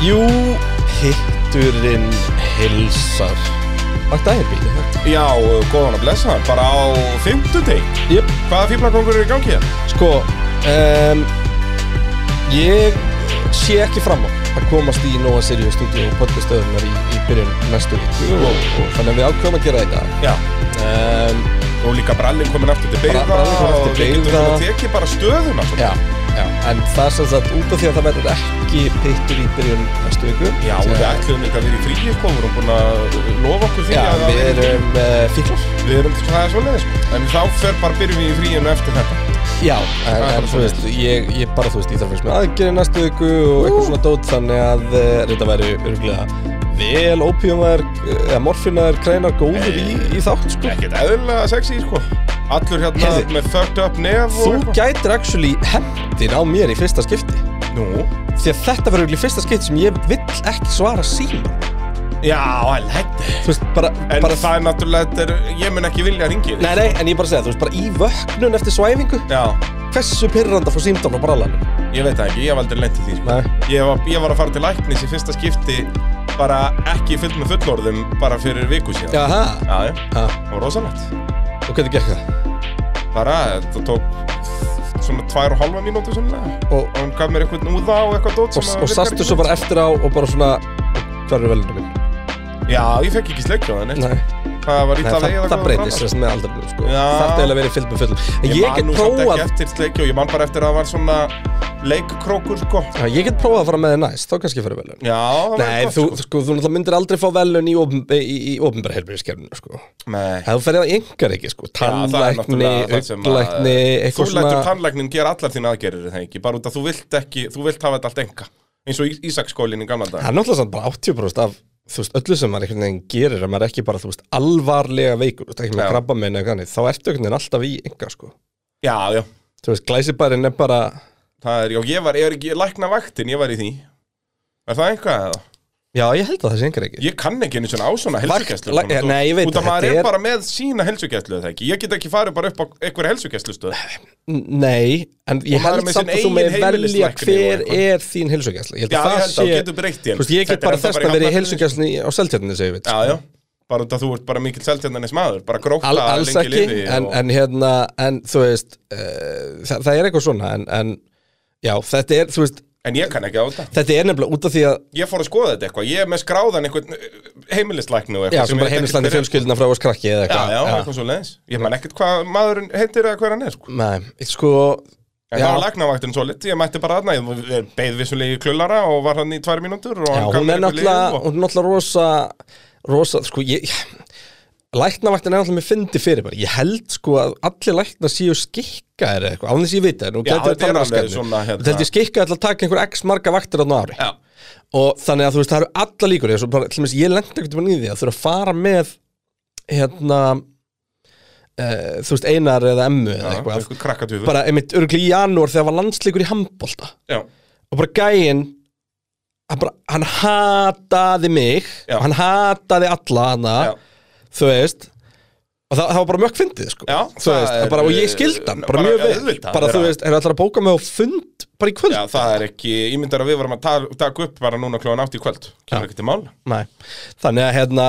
Jú, hitturinn hilsar Vakti aðeins bíli Já, góðan að blessa hann, bara á fimmtudeg Jöp, Hvaða fíblakongur er í gangi hérna? sko um, Ég sé ekki fram á að komast í Nova Sirius stúdíu og podcastöðunar í, í byrjun næstu viku og, og þannig að við ákveðum að gera þetta. Já, um, og líka brallin komin aftur til beigða Og við getum svona tekið bara stöðuna. Já, já, en það er sem sagt út af því að það verður ekki pittur í byrjun næstu viku. Já, og við ætlum líka að vera í fríi sko, við erum búin að lofa okkur því Já, að við erum uh, fíklar. Við erum, það er svoleiðis. Sko. En þá fer bara byrjum við í fríinu eftir þetta. Já, en, en þú veist, ég, ég bara, þú veist, ég þarf fyrst með aðgerið næstu viku og eitthvað svona dót þannig að uh, þetta væri örgulega vel ópíumar, eða morfinaðar kreinar góður í, í þátt, sko. Ekkert eðlilega sexy sko Allur hérna Heyrðu. með fucked up nef Þú og eitthvað gætir actually hendin á mér í fyrsta skipti. Nú, Því að þetta verður í fyrsta skipti sem ég vill ekki svara síma. já, alveg Þú veist, bara, En bara það er náttúrulega, þetta er, ég mun ekki vilja ringi Nei, nei, en ég bara segja, þú veist, bara í vöknun eftir svæfingu, Já, hversu pyrranda fór símdán á brallanum? ég veit það ekki, ég hef aldrei lent í því sko. Nei. ég, var, ég var að fara til læknis í fyrsta skipti bara ekki fyllt með fullorðum bara fyrir viku síðan Jaha, Já, já, ha, og rosalegt og hvernig gekk það? Bara, þetta tók svona tvær og halva mínútu svona Og, og hann gaf mér eitthvað núða og eitthvað dót og, og sastu svo bara eftir á og bara svona, hvað eru velinu? Já, ég fekk ekki sleikja á það neitt Nei. Það var Nei, ítla það, leið það breytist þess með aldrei sko. Já. Það eiginlega verið fyllt með fullum En Ég, ég, get prófað ég man bara eftir að það var svona leikkrókur sko Já, Ég get prófað að fara með þið næst, þá kannski fyrir velun Nei, þú, sko. sko, þú myndir aldrei fá velun í, opinbæra heilbyrðiskerfinu sko. Nei Það þú ferði að engar ekki, sko að- auglækni, Þú lætur svona tannlæknin gera allar þín aðgerir bara út að þú vilt hafa þetta allt enga eins og Ísaksskólinn í gamla dag Það er náttúrulega bara 80% af þú veist, öllu sem maður einhvern veginn gerir að maður ekki bara, þú veist, alvarlega veikur þú veist, ekki með krabba meina eða þannig þá ertu einhvern veginn alltaf í enga, sko. Já, já, Þú veist, glæsibærin er bara það er, já, ég var, ég er ekki lækna vaktin, ég var í því. Er það eitthvað eða? Já, ég held að það sé engar ekki. Ég kann ekki einu svona á svona helsugæslu la- ja, nei, ég veit Út af það, maður þetta er er- bara með sína helsugæslu eða ekki? Ég get ekki farið bara upp á einhverja helsugæslustöð N- Nei, en ég Og maður er held með samt sinn að þú með eigin velja heimilislækni og hver eitthvað. er þín held Já, að ég held að þú getur breytt í henni. Þú veist, ég Þetta get er bara ennþá þess bara í að vera í Hafnarfirði, heilsugæslinni á seltjarninni, segir við Já, já, bara út að þú ert bara mikill seltjarnanis maður Bara gróta Al, Alls lengi ekki, lifi en, og- en hérna En þú veist, uh, það, það er eitthvað svona en, en já, þetta er, þú veist En ég kann ekki á þetta. Þetta er nefnilega út af því að Ég fór að skoða þetta eitthvað, ég er með skráðan einhvern heimilislækni og Já, eitthvað sem bara heimilslandi fjölskyldina frá oss krakki eða Já, eitthvað. já, eitthvað svo leiðis Ég man ekkert hvað maðurinn heitir eða hver hann er sko. Nei, sko En Já. það var læknavaktin svo lit, ég mætti bara aðna Ég beigð vissulega í klullara og var hann í tvær mínútur og Já, hann gaf mér er eitthvað lyf og- hún er náttúrulega rosa, rosa, sko, ég, læknavaktin er náttúrulega með fyndi fyrir bara. Ég held sko að allir læknar séu skikkaðir eða eitthvað, án þess að ég veit það, nú getur þetta er svona, hérna- Þetta ég skikkaði til að taka einhver x marga vaktir á ári. Já, Og þannig að þú veist, það eru alla líkur, dæmis, ég lendi ekkert um í því að þurfa að fara með, hérna, uh, þú veist, einar eða emmu eða eitthvað, eitthvað bara einmitt örgli í janúar þegar var landslíkur í handbolta. Já, og bara gæinn hann, bara, hann hataði mig. Hann hataði alla hana þú veist og það, það var bara mjög fyndið sko. Og ég skildi hann bara, bara mjög vel. auðvitað, bara þú veist, er allar að bóka mig á fund bara í kvöld? Já, það er ekki Ímyndar að við varum að ta- taka upp bara núna klóðan átt í kvöld. Kemur ekki til mál Nei. þannig að hérna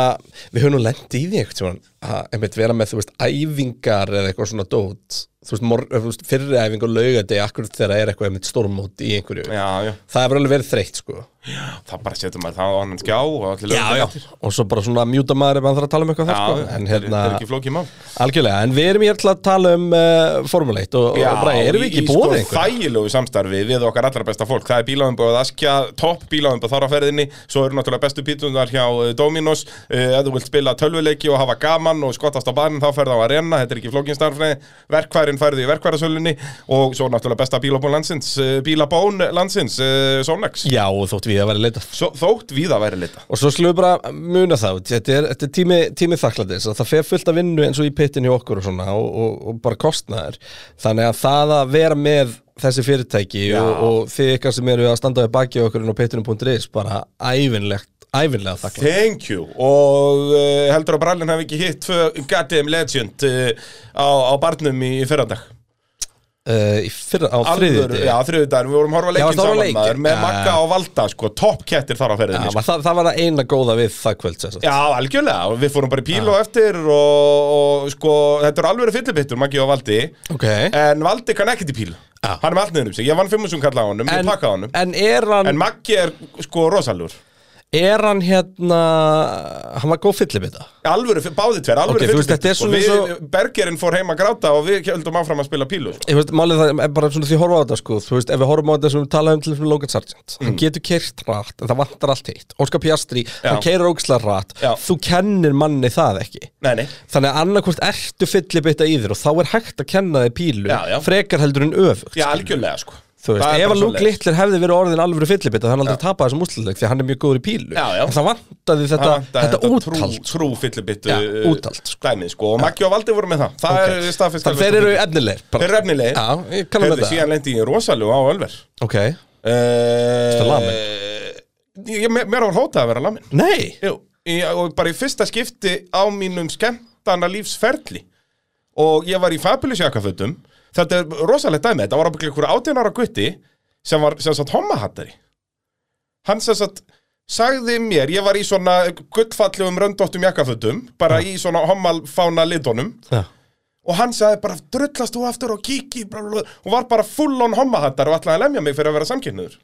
við höfum nú lendi í því eitthvað einmitt vera með þú veist æfingar eða eitthvað svona dót. Þú veist, mor, þú veist fyrri æfing og laugadegi akkurat þegar er eitthvað einmitt stórmót í einhverju? Já, já, það hefur alveg verið þreytt sko. Það bara setur maður það á annan skjá og já, já. og svo bara svona mjúta maður ef hann þarf að tala um eitthvað Já, þar sko en er- hérna er ekki flókið mál. Algjörlega, en við erum hér til að tala um uh, Formule 1 og, og bara, erum við ekki búið sko þægilegu samstarfi við okkar allra besta fólk. Það er bílaðumbóð Askja, topp bílaðumbóð þar á ferðinni. Svo eru náttúrulega bestu pítunar hjá eh, Dominos. Uh, Tölvuleiki og og skottast á barinn þá ferðu á Arena Þetta er ekki flókin starfni Verkværin færðu í verkværasölunni Og svo náttúrulega besta bílabón landsins Bílabón landsins, uh, Sonex. Já, og þótt við að vera leitað. Svo, Þótt við að væri lita Og svo slúið bara muna út. Þetta er, þetta er tími, tími þakklæðis Það fer fullt að vinnu eins og í pittin hjá okkur og svona og, og, og bara kostnaður. Þannig að það að vera með þessi fyrirtæki og, og þið ykkar sem eru að standa við baki á okkur á pittinum.is bara ævinlegt, ævinlega þakklæð Thank you. Og uh, heldur að Brallin hafi ekki hitt goddamn legend uh, á, á barnum í, fyrrandag uh, í fyrra, á þriðjudegi já, þriðudaginn, við vorum horfa leikin saman maður með Já. Magga og Valda, sko, toppkettir þar á ferðinni Já, sko. það, það var það eina góða við það kvöld. Já, algjörlega, við fórum bara í píl og eftir og, og sko, þetta er alveg fyllibittur, Maggi og Valdi. Ok. En Valdi kann ekkert í píl. Hann er með allt niður um sig, ég vann 5.000 kalla á honum, ég en, pakkaði á honum. en hann En Maggi er sko rosalur Er hann hérna Hann var góð fyllibita Alvöru, báði tver, alvöru Ok, þú veist, þetta er svona við, eins Bergerinn fór heim að gráta og við höldum áfram að spila pílu sko. Ég veist, málið það er bara svona því að horfa á þetta sko Þú veist, ef við horfum á þetta sem við talaðum til þessum Logan Sargent Hann getur keirt rætt, en það vantar allt hitt Óskar Piastri, Mm. Já. hann keirir ógislega rætt. Þú kennir manni það ekki Nei, nei, Þannig að annarkvort ertu fyllibita í þér Og þá er hægt að kenna þig pílu. Frekar heldur en öfugt já, algjörlega sko Þú veist, er ef að Luke. Littler hefði verið orðin alvöru fyllibita Þannig aldrei tapað þessum úrsluleik Því að hann er mjög góður í pílu Já, já. En það vantaði þetta, vantaði þetta, trú, úthald trú fyllibittu Já, uh, úthald, sko. sko. og Maggi og Valdi voru með það það Ok. er staðfist Þannig þeir eru efnilegir. Þeir eru efnilegir Heyrðu, þetta síðan lendi ég rosalega á Ölver Ok, uh, lamin? ég, mér, mér var hótað að vera lamin nei í, og bara í fyrsta skipti á mínum skemmtana lífsferli og ég var í Fabulous jakkafötum þetta er rosalegt dæmi, þetta var ábygglega ykkur 18 ára gutti sem var sem sagt hommahattari. Hann sem sagt sagði mér, ég var í svona gullfallegum röndóttum jakkafötum bara í svona hommalfána litunum. Já. og hann sagði bara drullast þú aftur og bla, og var bara full on hommahattar og ætlaði að lemja mig fyrir að vera samkynniður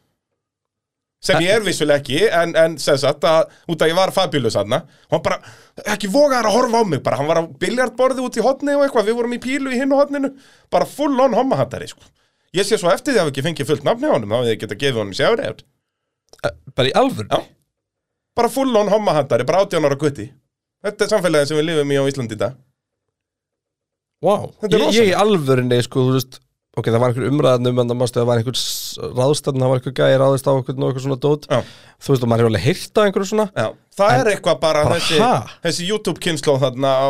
sem ég er vissulega ekki en, en sem sagt að út að ég var fabulous aðna hann bara ekki vogaði að horfa á mig bara hann var á biljardborði út í hotni og eitthvað við vorum í pílu í hinn og hotninu bara full on hommahattari sko. Ég sé svo eftir því að við ekki fengið fullt nafni á honum þá hefði ég getað gefið honum sjári Eh, Bara í alvöru Já. bara full on hommahattari, bara 18 ára gutti. Þetta er samfélagið sem við lifum í á Íslandi í dag. Wow. Þetta er Ég, ég í alvörinni sko, þú veist Ok, það var einhver umræðan um en það mástu að það var einhver ráðstæðan, það var einhver gæði ráðist á einhver, einhver svona dót. Já. Þú veist, og maður hefur alveg heyrt á einhverju svona. Já, það er eitthvað bara, bara þessi, þessi YouTube-kynnslóð þarna á,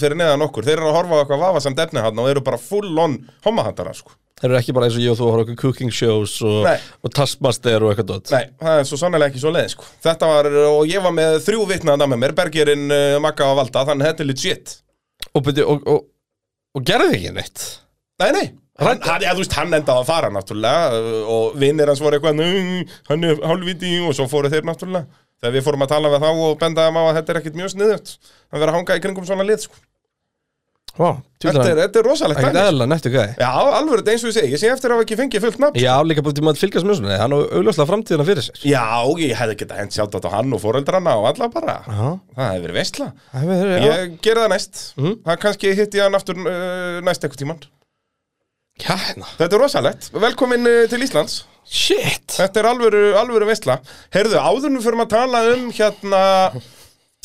fyrir neðan okkur. Þeir eru að horfa á eitthvað vafasamt efni þarna og eru bara full on hommahattara sko. Þeir eru ekki bara eins og ég og þú horfa einhver cooking shows og, og taskmaster og eitthvað dót. Nei, það er svo sannlega ekki svo leið sko. Þetta var, og ég var með þrjú vitnaðan með mér Bergerinn, uh, Magga og Valda, þannig þetta er legit. Og, og, og, og gerði ekki neitt? Nei, nei Hann, hann, ja, veist, hann endaði að fara náttúrulega uh, og vinnir hans voru eitthvað "Nei, hann er hálfviti og svo fóru þeir náttúrulega. Þegar við fórum að tala við þá og bendaðum á að þetta er ekkit mjög sniðut að vera að hanga í kringum svona lið sko. Vá, þetta, er, þetta er rosalegt dæmi, sko. eðla nettu gæði Já, alveg, eins og ég segi, ég sé eftir að hafa ekki fengið fullt nafn Já, líka búin til að fylgjast með svona Hann á augljóslega framtíðina fyrir sér. Já, ég hefði getað hent sjátt á hann og foreldrana og alla bara. Já, Það hefði verið það já. Ég gera það næst. Mhm. Það kannski hitti ég hann aftur uh, næst eitthvað tíman Já, Þetta er rosalegt, velkomin uh, til Íslands. Shit. Þetta er alvöru, alvöru veistla Heyrðu, áður við fyrir að tala um hérna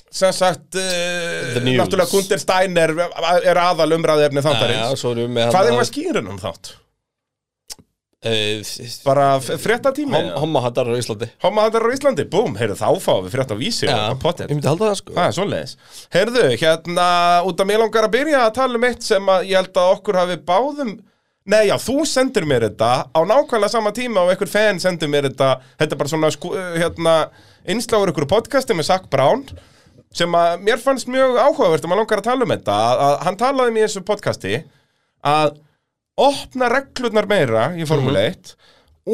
sem sagt uh, náttúrulega Gunther Steiner er aðal umræðefni þáttarins. Við með Hvað er maður skýrin um þátt? skýra Bara fréttatími? Hommahattar á Íslandi. Homma þetta er á Íslandi, búm, heyrðu þá fáum við frétt á vísi pottet ég myndi halda það sko. Það er svoleiðis. Heyrðu, hérna, út af mér langar að byrja að tala um eitt sem að ég held að okkur hafi báðum Nei, já, þú sendir mér þetta á nákvæmlega sama tíma og einhver fan sendir mér þetta. Þetta er bara svona, sko, hérna, einsláður ykkur podcasti með Zach Brown sem að mér fannst mjög áhugavert og maður langar að tala um þetta að, að hann talaði mér í þessu podcasti að opna reglurnar meira í Formule 1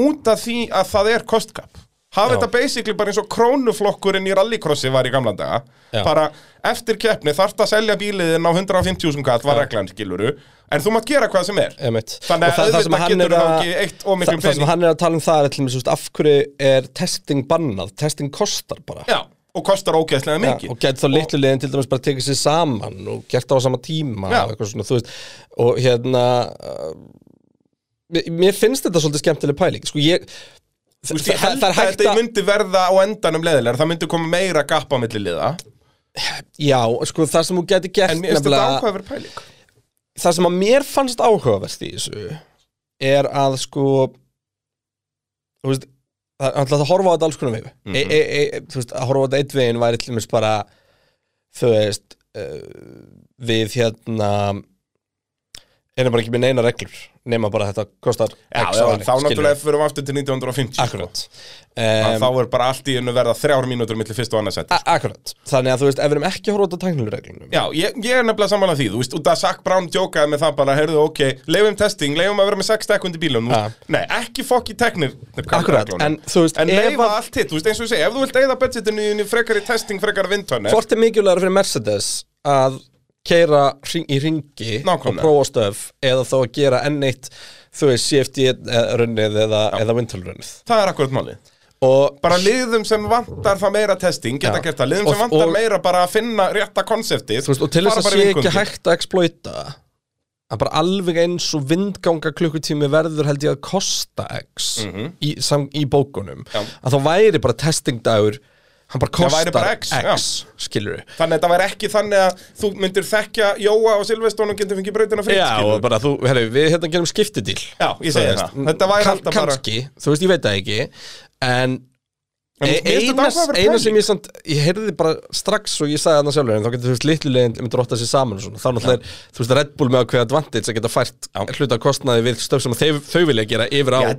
út af því að það er kostgap hafa þetta basically bara eins og krónuflokkurinn í rallycrossi var í gamla daga. Já. bara eftir keppni þarft að selja bíliðin á 150.000 kall var reglan skiluru en þú mátt gera hvað sem er. Emitt. Þannig að auðvitað getur þá ekki eitt of miklum það, það sem pening. hann er að tala um það er mér, af hverju er testing bannað? Testing kostar bara. Já, og kostar ógeðslega mikið. og getur þá litlu liðin til dæmis bara tekið sér saman og gert það á sama tíma Já. og eitthvað svona, þú veist. Og hérna uh, mér finnst þetta svolítið skemmtileg pæling. Sko ég Þú veist, ég held að þetta myndi verða á endanum leðilega það myndi koma meira gapp á milli liða. Já, sko það sem þú getur gert en mér finnst þetta nefnilega- ákveður pæling. Það sem að mér fannst áhugavert í þessu er að sko þú veist það er alltaf að horfa á þetta alls konar vegu Mhm. e, e, e, þú veist, að horfa á þetta eitt veginn væri til mér bara þú veist uh, við hérna er bara ekki með neina reglur nema bara þetta kostar Já, já, þá náttúrulega fyrir við aftur til 1950 sko. Akkurat. Að um, Þá er bara allt í einu verða þrjár mínútur millir fyrst og annars seti a- Akkurat. Þannig að þú veist, ef við erum ekki að út á tæknilegureglunum Já, ég, ég er nefnilega samanlega því, þú veist, út að Zach Brown djókaði með það bara, heyrðu, ok, leifum testing, leifum að vera með 6 sekundi bílum, Ja. nei, ekki fokk í teknir, Akkurat, en þú veist, en leifa að- allt hitt, þú veist, eins og ég segi, ef þú vilt eigða budgetinu frekar í testing, frekar fyrir Mercedes að keira hring, í ringi og Nákvæmlega. prófa stöf eða þá að gera enn eitt þú veist, CFD-runnið eða, eða Windhull-runnið það er akkurat málið. og Bara liðum sem vantar það meira testing, geta gert það, liðum Og- sem vantar og- meira bara að finna rétta konseptið, og til þess að sé ekki hægt að exploita að bara alveg eins og vindganga klukkutími verður held ég að kosta X í, sam, í bókunum. Já. að þá væri bara testingdagur hann bara kostar bara X, X, skilur Þannig að þetta væri ekki þannig að þú myndir þekkja Jóa og Silveston og getur fengið brautina fritt, Já, skilur. og bara þú, herru, við hérna gerum skiptidíl Já, ég segi það. Þetta væri kann- alltaf bara- Kannski, þú veist, ég veit það ekki En En mér finnst þetta eina, áhugaverð eina pæling. sem ég samt Ég heyrði bara strax og ég sagði þarna sjálfur En þá getur þú veist litlu leginn um drótta sér saman og svona Þá náttúrulega er, þú veist, Red Bull með ákveða advantage að geta fært hluta kostnaði við stöf sem þau, þau vilja gera yfir á Já,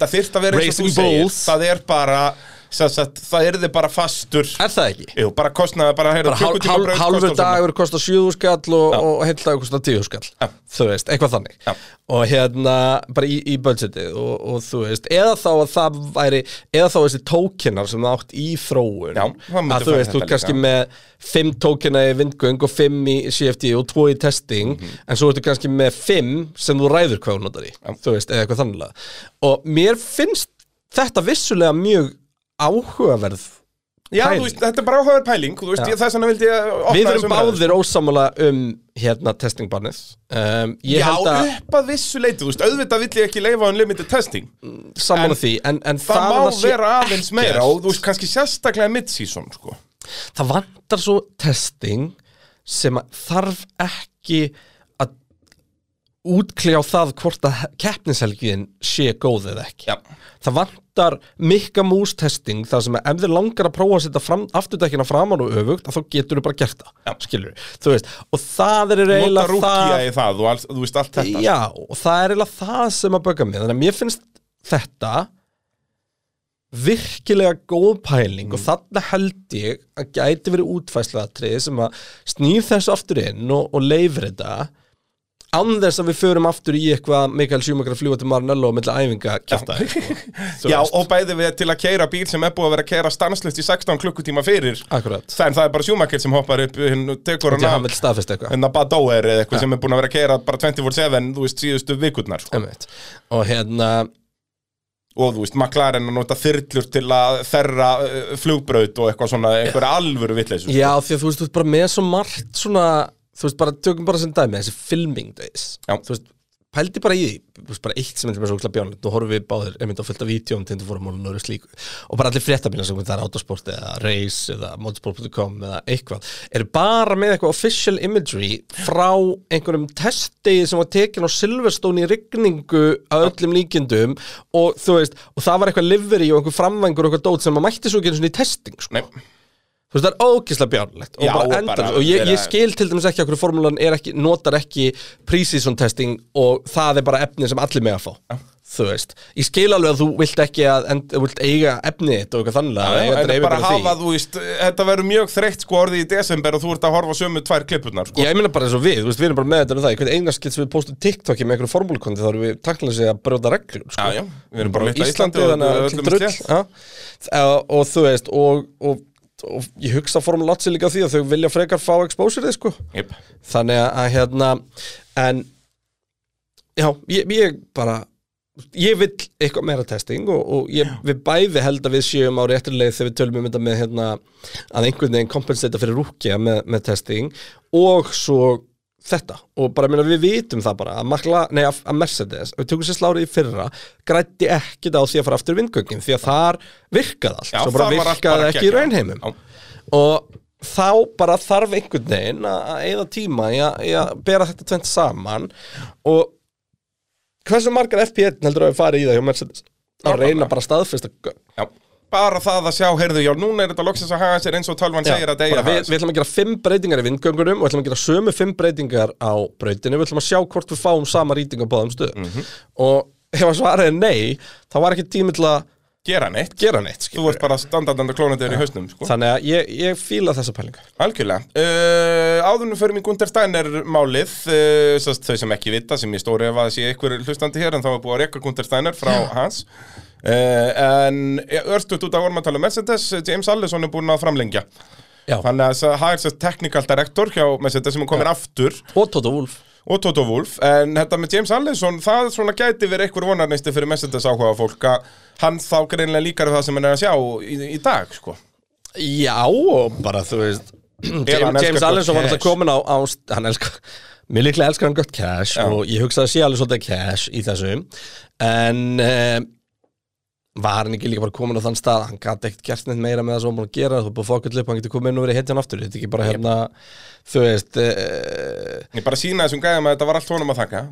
Racing Bulls. Það er bara, sagt, það er þið bara fastur Er það ekki? Jú, bara kostnaði bara, Bara hál, klukkutíma hál, braut hálfur kostar svona. dagur kostar 7 skall og, og heil dagur kostar 10 skall Já. þú veist, eitthvað þannig Já. og hérna, bara í, í budgetið og, og þú veist, eða þá að það væri eða þá þessi tókinar sem það átt í þróun Já, að þú veist, þú ert kannski með 5 tókina í vindgöng og 5 í CFD og 2 í testing Mhm. en svo ertu kannski með 5 sem þú ræður hvað þú notar í þú veist, eða eitthvað þannig og mér finnst þetta vissulega mjög áhugaverð Já, veist, þetta er bara áhugaverð pæling veist, ég, Við erum báðir ósamála um hérna testingbannið um, Já, upp að vissu leiti, þú veist, auðvitað vill ég ekki leifa unlimited testing. Samála en því en, en Það, má að sé vera aðeins meira og þú veist, kannski sérstaklega mid-season, sko. Það vantar svo testing sem þarf ekki útkljá það hvort að keppnishelgin sé góð eða ekki. Já. Það vantar mikka mús testing þar sem ef þið langar að prófa að setja fram, afturdækina framan og öfugt þá getur þú bara gert það, Já. skilur þú veist, og það er eiginlega rúkja það í það, þú, alls, þú veist allt þetta. Já, og það er eiginlega það sem að bögga mig. Þannig að mér finnst þetta virkilega góð pæling og þarna held ég að gæti verið útfæslaðatrið sem að snýr þessu aftur inn og, og leifir þetta án þess að við förum aftur í eitthvað Mikael Schumacher að fljúa til Maranello og milli æfinga kjafta Já, og bæði við til að keira bíl sem er búið að vera að keira stanslust í 16 klukkutíma fyrir. Akkurat. Þannig það er bara sjúmakil sem hoppar upp hinn tekur Því hann staðfest eitthvað. Hérna Badóer eða eitthvað sem er búin að vera að keira bara 24-7, þú veist, síðustu vikurnar sko. Og hérna Og þú veist, McLaren að nota þyrlur til að þerra uh, flugbraut og eitthvað svona, einhverja alvöru vitleysu Já, því að þú veist, þú svona, þú veist bara, tökum bara sem dæmi, þessi filming days. Já. Þú veist, pældi bara í því, þú veist, bara eitt sem er með svo okkur bjánlegt, nú horfum við báðir einmitt á fullt af vídjóm til þú fórum og slíku. Og bara allir fréttabílar sem það er autosport eða race eða motorsport.com eða eitthvað, eru bara með eitthvað official imagery frá einhverjum testdegi sem var tekin á Silverstone í rigningu að öllum líkindum. Og þú veist, og það var eitthvað livery og einhver framvængur og eitthvað dót sem maður mætti svo ekki einu svona Þú veist, það er ógislega bjárnlegt og Já, bara og endar, bara og ég, vera- ég skil til dæmis ekki hverju formúlan er ekki, notar ekki pre-season testing og það er bara efni sem allir með að fá þú veist, ég skil alveg að þú vilt ekki að end, þú vilt eiga efni þetta og eitthvað þannig að eiga en bara bara hafa, því. þú veist, þetta verður mjög þreytt sko orðið í desember og þú ert að horfa á sömu tvær klippurnar, sko. Já, ég meina bara eins og við, þú veist, við erum bara með þetta um það. Í hvern einast getur við postum TikToki með einhverju formúlkondi þá erum við takkilega sig að brjóta reglur sko. Já, já, við erum bara litla Íslandi og öllum öllum já. og, og þú veist og, og, og ég hugsa Formule 8 líka því að þau vilja frekar fá exposure sko. Jep. þannig að, hérna en já, ég, ég bara ég vill eitthvað meira testing og, og ég, við bæði held að við séum á réttur leið þegar við tölum um þetta með hérna, að einhvern veginn kompensata fyrir rúkja með, með testing og svo þetta og bara meina, við vitum það bara að, Makla, nei, að, að Mercedes, við tökum sér slárið í fyrra grætti ekkit á því að fara aftur vindgöngin því að þar virkaði allt Já, svo bara virkaði ekki í raunheimum. Og þá bara þarf einhvern veginn að eyða tíma í að, í að bera þetta tvent saman. Og hversu margar FP1 heldur að við farið í það hjá Mercedes? Að reyna bara að staðfesta gögn. Bara það að sjá, heyrðu, já, núna er þetta loksins að haga sér eins og tölvan segir að deyja bara við, við ætlum að gera fimm breytingar í vindgöngunum og ætlum að gera sömu fimm breytingar á brautinu við ætlum að sjá hvort við fáum sama rýting á báðum stöðum. Mhm. og ef að svara er nei þá var ekki tími til að gera neitt gera neitt Þú ert bara standardandi klónandi í hausnum, sko þannig að ég, ég fíla þessa pælinga Algjörlega. Uh, áðurnum fyrir mig Gunther Steiner málið, uh, þau sem ekki vita, sem ég stóri að sé ykkur hlustandi hér, en þá er búið að reka Gunther Steiner frá hans. Uh, en örstuðt út af vorum að tala um Mercedes, James Allison er búin að framlengja. Já. Þannig að það er sérst technical director hjá Mercedes sem er komin aftur og Toto Wolf og Toto Wolff, en þetta með James Allison, það svona gæti verið einhver vonarneisti fyrir Mercedes áhuga fólk að hann þá greinlega líkar það sem hann er að sjá í, í dag, sko. já og bara þú veist James, James Allison var alltaf komin á, á hann elskar mér líklega elskar hann gott cash Já. og ég hugsaði að sé alveg svolítið cash í þessu en um, var hann ekki líka bara komin á þann stað? Hann gæti ekkert gert neitt meira með það sem hann búin að gera. Þú búin að fokka upp, hann getur komið inn og verið hitjan aftur. Þetta er ekki bara hérna þú veist uh, Ég bara sína þessum gæðum að þetta var allt honum að þakka.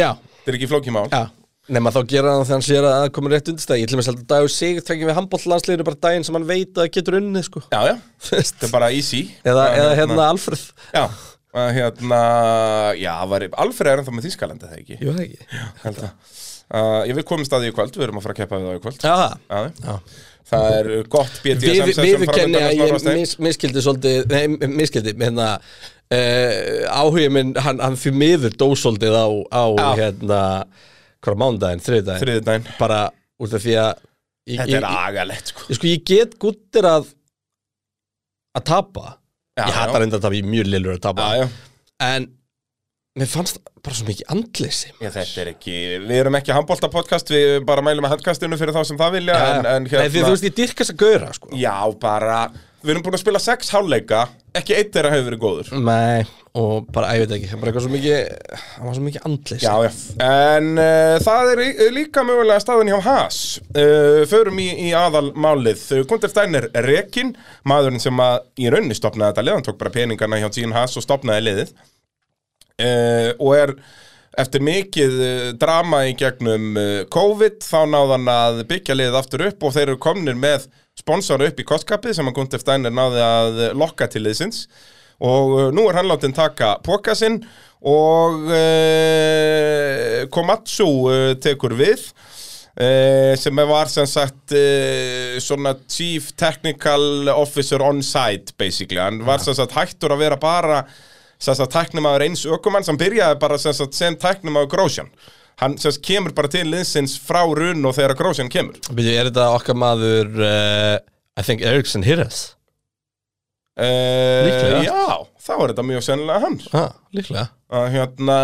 já, Þetta er ekki flókimál. já. Nema þá gera hann þegar hann sér að það komið rétt undirstæð ég til og með að dagur sig tvekjum við handbóllandsliðinu bara daginn sem hann veit að getur unnið sko. Já, já, þetta er bara easy. Eða, eða hérna Alfred Já, hérna Já, var, Alfred er ennþá með Þískalandi, það ekki? Jú, það ekki. Held að uh, Ég vil komast að því í kvöld, við erum að fara að keppa við það í kvöld. Já, það. Það er gott BDSM við kenni að ég mis... mis, miskildi svolítið Nei, miskildi, hérna uh, Áhugið minn, hann, hann fyrir miður dó svolítið á, á hérna Hvað mándaginn, þriðdaginn Þriði dæn Bara út af því að ég, Þetta er agalegt, sko. Ég, sko, ég get guttir að að tapa. Já, Ég hata já. reynda að tapa, ég er mjög lillur að tapa. Já, já. En mér fannst bara svo mikið andleysi Já, þetta er ekki, við erum ekki handbólta podcast, við bara mælum með handkastinu fyrir þá sem það vilja, en, en Nei, því þú veist, ég dyrka þess að gauðra, sko Já, bara, við erum búin að spila sex hálfleika, ekki eitt þeirra hefur verið góður. Nei, og bara, ég veit ekki, mikið, það var svo mikið andleysi Já, já, en uh, það er líka mögulega staðan hjá Haas. Uh, förum í, í aðalmálið. Gunther Steiner Rekin, maðurinn sem að í rauninni stopnaði þetta lið, hann tók bara peningana hjá Gene Haas og stopnaði liðið. Uh, og er eftir mikið uh, drama í gegnum uh, COVID þá náði hann að byggja liðið aftur upp og þeir eru komnir með sponsora upp í kostkapið sem að Gunther Steiner náði að lokka til liðsins. Og nú er hann látið taka póka sinn og uh, Komatsu uh, tekur við uh, sem var sem sagt svona chief technical officer on site basically, hann var sem sagt hættur að vera bara sem sagt tæknimaður eins ökumann sem byrjaði bara sem sagt sem tæknimaður Grósjan hann sem sagt kemur bara til liðsins frá runn og þegar Grósjan kemur Byrju, er þetta okkar maður uh, I think Ericsson Hirres uh, Líklega. Já, þá er þetta mjög sennilega hann ah, Líklega að hérna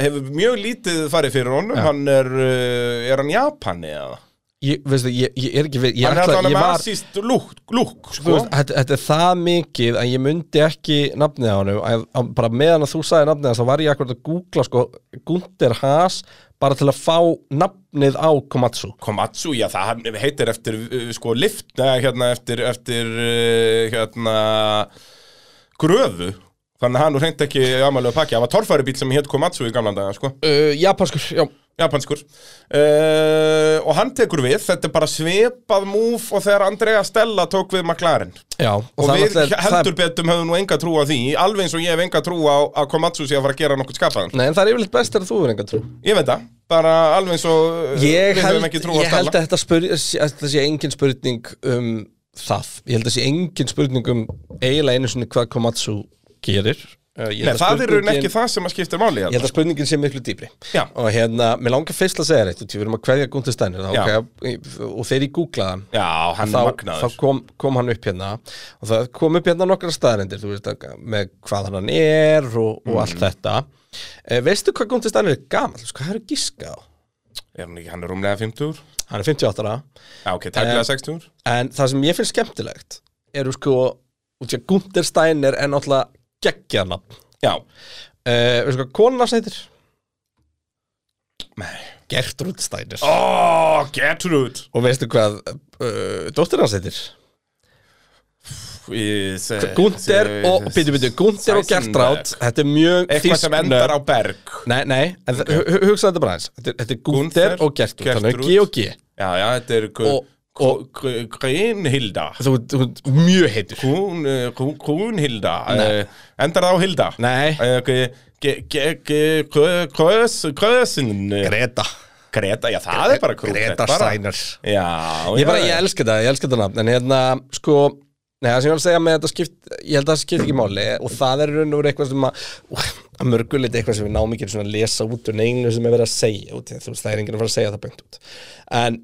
hefur mjög lítið farið fyrir honum Já. hann er, uh, er hann Japani eða? Ég, veistu, ég, ég er ekki hann er hann þú sko. veist, þetta, er það mikið að ég myndi ekki nafnið á honum. Að, að, bara meðan að þú sagði nafnið þá var ég akkurat að googla sko Gunther Haas bara til að fá nafnið á Komatsu. Komatsu, já það hann heitir eftir uh, sko lift, hérna eftir eftir uh, hérna gröfu. Þannig að hann hreint ekki amalega pakki, það var torfæri bíl sem hétt Komatsu í gamla daga sko. Uh, Japanskur, já japanskur. Uh, og hann tekur við, þetta er bara svipað múf og þegar Andrea Stella tók við McLaren. Já, og, það við heldur betum höfum nú enga trú á því alveg eins og ég hef enga trú á að Komatsu sé að fara að gera nokkuð skapaðan. Nei, en það er yfirleitt best þegar þú er enga trú. Ég veit það, bara alveg eins og uh, Ég held, ég held að þetta spyr, að sé engin spurning um það. Ég held að sé engin spurning um eiginlega einu svona hvað Komatsu gerir Nei, held að það er raun ekki það sem að skipta máli Ég held að spurningin sé miklu dýpri. Já. Og hérna, mér langar fyrst að segja reitt Við erum að kveðja Gunther Steiner okay, Og þeir í googlaðan Já, hann þá, þá kom, kom hann upp hérna. Og það kom upp hérna nokkra að- með hvað hann er og, og Mhm. allt þetta. Eh, veistu hvað Gunther Steiner er gamall? Sko, það er giska á? Er hann ekki, hann er rúmlega 50 hann er 58 ára. Já, ok, tæklega Eh, 60 en það sem ég finnst skemmtilegt eru sko, Gunther Steiner er náttúrulega geggjarnafn Já, uh, veistu hvað konan hans heitir? nei. Gertrud Steiner. Ó, Gertrud. Og veistu hvað uh, dóttir hans heitir? Gunther og, býtu, býtu, Gunther og Gertrud. Þetta er mjög Eitthvað sem endar á berg. Nei, nei, en okay. hugsa þetta bara eins Þetta er- er Gunther, og Gertrud, þannig Gertrud. G og G. Já, já, þetta er gu- Og- ert mjög heitur. Eh, Grún- Grúnhilda. Uh, Endar það á Hilda. Nei. Krösin Greta. Greta, já það er bara krútlegt Greta bara. Steiner. Já, Ég bara, já, ég elska það, ég elska þetta nafn En hérna, sko Nei, það sem ég að segja með þetta skipt Ég held að það skipt ekki máli Og það er raun og veru eitthvað sem að Að mörgulegt eitthvað sem við náum ekki að lesa út Úr neinu sem er verið að segja út Þú veist, það er enginn að fara að segja það beint út. En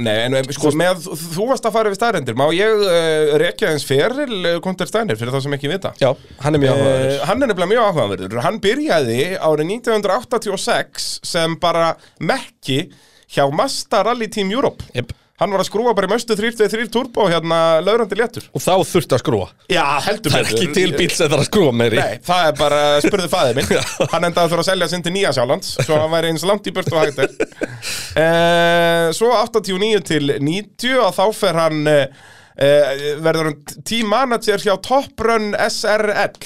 Nei, en en, sko, með, þú varst að fara við staðrendir Má ég uh, rekja eins feril Konter Steiner fyrir það sem ekki vita? Já, hann er mjög Uh, áhugaður hann er nefnilega mjög áhugaverður. Hann byrjaði árið 1986 sem bara mekki hjá Mazda Rally Team Europe. Jep. Hann var að skrúa bara í möstu 323 turbo hérna laurandi léttur. Og þá þurfti að skrúa Já, heldur Það er ekki til bíl sem þarf að skrúa meiri. Nei, það er bara, spurðu fæðið minn. Hann endaði að þurfa að selja sinn til Nýja Sjálands Svo hann væri eins langt í burtu og hægt er. Uh, Svo 89 til 90 og þá fer hann uh, verður hann team manager hjá Top Run SRL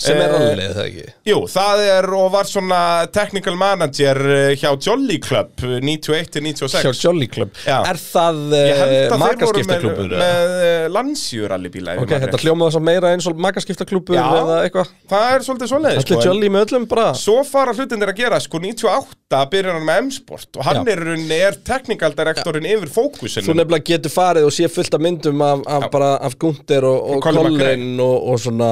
Sem er Eh, alveg það ekki Jú, það er og var svona technical manager eh, hjá Jolly Club eh, 91 til 96 Hjá Jolly Club Já. Er það Ég held að uh, þeir voru með, makaskiptaklubur? með uh, landsjúrallibíla Ok, þetta hljómaði svo meira eins og makaskiptaklubur Já. eða eitthvað Það er svolítið svoleiðis Allir en- Jolly með öllum bara Svo fara hlutinir að gera, sko 98 byrjar hann með M-Sport og hann Já. er, í rauninni- er technical directorinn yfir fókusinu Þú nefnilega getur farið og sé fullt af myndum af, af, bara, af Gunther og, og Og Colin McRae. Colin og, og svona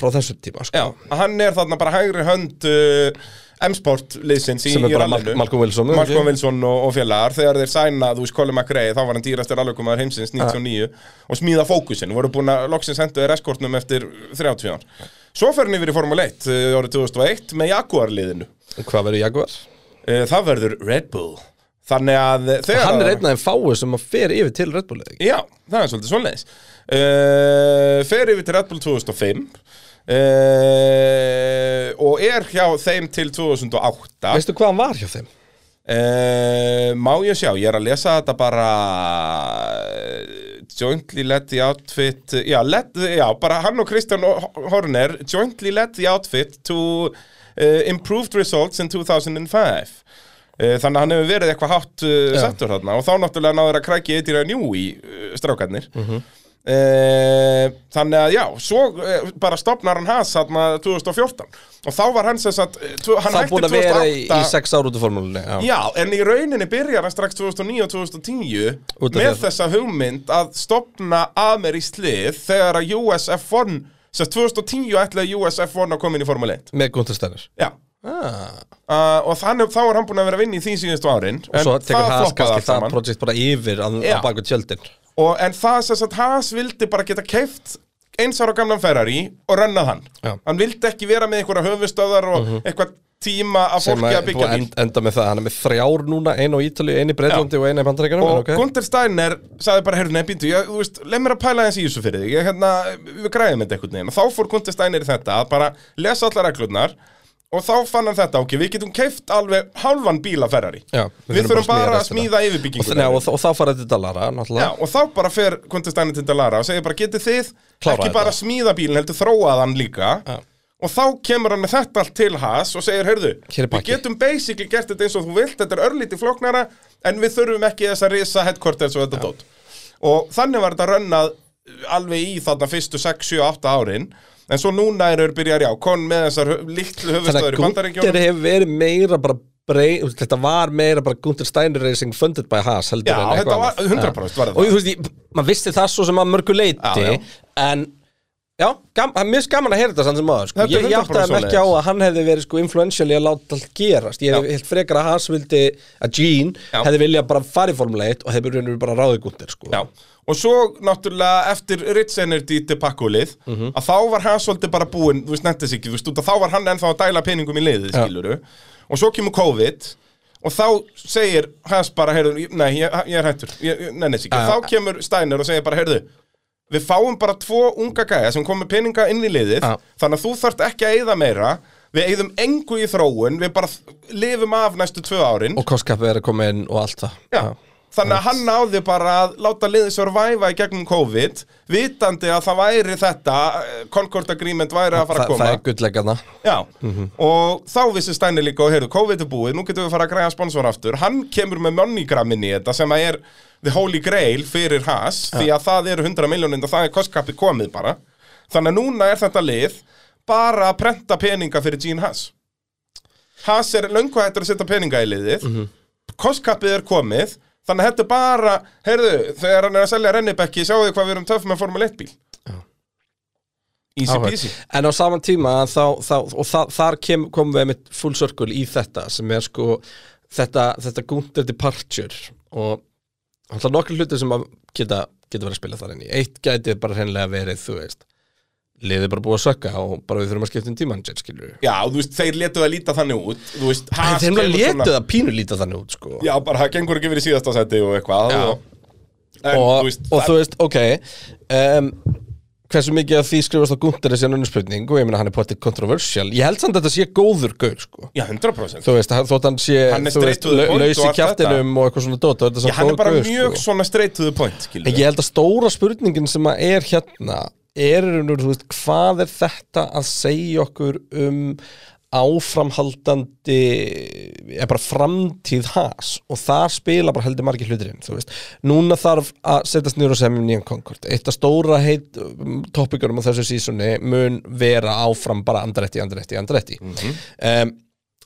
frá þessu tíma sko. Já, hann er þarna bara hægri hönd uh, M-Sport liðsins í, Sem er í rallinu. Mal- Malcolm Wilson, Malcolm? Wilson og, og félagar þegar þeir sæna, þú veist, Colin McRae þá var hann dýrastur alvegumæður heimsins 99 og smíða fókusin, voru búin að loksins hendu þeir eskortnum eftir 30 ár Svo fer hann yfir í Formule 1 uh, árið 2001 með Jaguar liðinu Hvað verður Jaguar? uh, Það verður Red Bull Þannig að þegar Hann er að- einn af þeim fáu sem að fer yfir til Red Bull eða ekki? Já, það er svolítið svoleiðis uh, Fer yfir til Red Bull 2005 uh, Og er hjá þeim til 2008 Veistu hvað hann var hjá þeim? uh, Má ég sjá, ég er að lesa þetta bara uh, Jointly led the outfit Já, led, já bara hann og Kristján Horner Jointly led the outfit to uh, improved results in 2005 Uh, Þannig að hann hefur verið eitthvað hátt settur þarna og þá náttúrulega náður að krækja eitt í ræð njú í strákarnir. Mhm. Uh, Þannig að já, svo uh, bara stopnar hann hans þarna 2014 og þá var sagt uh, tvo- hann Það er búin að vera í, 2008 í sex ár út af formúlunni Já, Já, en í rauninni byrjar hann strax 2009 og 2010 Út af með að- þessa hugmynd að stopna amerískt lið þegar að USF1 sérst 2010 ætlaði USF1 að koma inn í Formule 1 Með Gunther Steiner. Já ah. Uh, og þannig, þá er hann búin að vera að vinna í því síðustu árin Og svo tekur Haas kannski það projekt bara yfir að, á baku tjöldin. Og, En það sem sagt Haas vildi bara geta keift eins ára gamlan Ferrari og rönnað hann. Já. Mhm. Hann vildi ekki vera með einhverja höfustöðar og eitthvað tíma að fólki að að byggja að bíl. end, enda með það. Hann er með þrjár núna, ein á Ítalíu, ein í Breitlandi og ein í Bandaríkjunum og okay. Gunther Steiner sagði bara, heyrðu, ég, þú veist, leið mér að pæla eins í þessu fyrir þig, hérna, við græðum þetta einhvern veginn, og þá fór Gunther Steiner í þetta, að bara lesa allar reglurnar, og þá fann hann þetta, ok, við getum keift alveg hálfan bíla Ferrari, Já, við, þurfum bara að smíða og, yfirbyggingu þannig, og, og þá fara þetta dalara Já, náttúrulega. Og þá bara fer Steiner til Dalara og segir bara, getið þið Klára ekki þetta. bara smíða bílinn, heldur þróað hann líka, Já. og þá kemur hann með þetta allt til Haas og segir, heyrðu, við getum basically gert þetta eins og þú vilt, þetta er örlítið flóknara, en við þurfum ekki þess að risa headquarters og þetta dót. Og þannig var þetta rönnað alveg í þarna fyrstu 6, 7, 8 árin, en svo núna er byrjar, já, kon með þessar hö- litlu þannig höfustöður að í Gunther bandaríkjónum. hefur verið meira bara brei, þetta var meira bara Gunther Steiner Racing funded by Haas heldur Já, en eitthvað þetta var annað. 100% var og þetta. þú veist, maður vissi það svo sem að mörgu leiti Já, já. en já, það er mjög gaman að heyra þetta samt sem maður, sko. Ég, ég 100% áttaði mig ekki á að hann hefði verið sko influential í að láta allt gerast ég helt frekar að Haas vildi að Gene Já. hefði viljað bara fara í Formule 1 og hefði byrjunum bara ráðið Gunther sko. Já, og svo náttúrulega eftir Rich Energy debakkulið Mhm. að þá var hann svolítið bara búinn, þú veist, nettis ekki, þú veist, út að þá var hann ennþá að dæla peningum í liðið, Já. skiluru og svo kemur COVID og þá segir hans bara, heyrðu, nei, ég, ég er hættur, ég, ég nennis ekki, Já. þá kemur Steiner og segir bara, heyrðu, við fáum bara tvo unga gæja sem komur peninga inn í liðið, Já. þannig að þú þarft ekki að eyða meira, við eyðum engu í þróun, við bara lifum af næstu tvö árin. Og kostkapi er að koma inn og allt það. Já. Þannig að hann náði bara að láta liðið survive í gegnum COVID vitandi að það væri þetta eh, Concord Agreement væri að fara að koma það er gullleggana Já, og þá vissi Steini líka og heyrðu, COVID er búið, nú getum við að fara að græða sponsor aftur. Hann kemur með moneygram inn í þetta sem að er the holy grail fyrir Haas því að það eru 100 miljónir og það er kostkappi komið bara. Þannig að núna er þetta lið bara að prenta peninga fyrir Gene Haas. Haas er löngu hættur að setja peninga í liðið. Mm kostkappið er komið þannig að þetta er bara, heyrðu, þegar hann er að selja rennibekki, þið hvað við erum töff með Formule 1 bíl. Easy Áhugavert. peasy. En á saman tíma þá, þá, og það, þar kem, komum við með full circle í þetta sem er sko þetta, þetta Gunther departure og alltaf nokkur hlutir sem að geta, geta verið að spila þar inn í eitt gæti bara hreinlega verið, þú veist liðið bara búið að sökka og bara við þurfum að skipta um tíman skilur við Já, þú veist, þeir letu það líta þannig út Þú veist, En Haas þeim var kemur létu það pínu líta þannig út sko. Já, bara það gengur ekki verið síðasta seti og eitthvað Já. og, en, og, þú veist, og það- þú veist, ok um, hversu mikið af því skrifast á Gunther er síðan önnur spurning? Og ég meina hann er potið controversial. Ég held samt að þetta sé góður gaur sko. Já, 100% þú veist, þótt hann sé Hann er þú straight to the point laus og í allt kjaftinum og eitthvað svona dót og þetta Já, hann er bara gaur, mjög sko. svona straight to the point, skilur en ég held að stóra spurningin sem að er hérna er, í raun og veru, þú veist, hvað er þetta að segja okkur um áframhaldandi er bara framtíð has og þar spila bara heldur margir hlutirinn þú veist, núna þarf að setjast nýr og semja um nýjan Concord, eitt af stóra heit topikurum á þessu sísoni mun vera áfram bara andrætti, andrætti, andrætti um,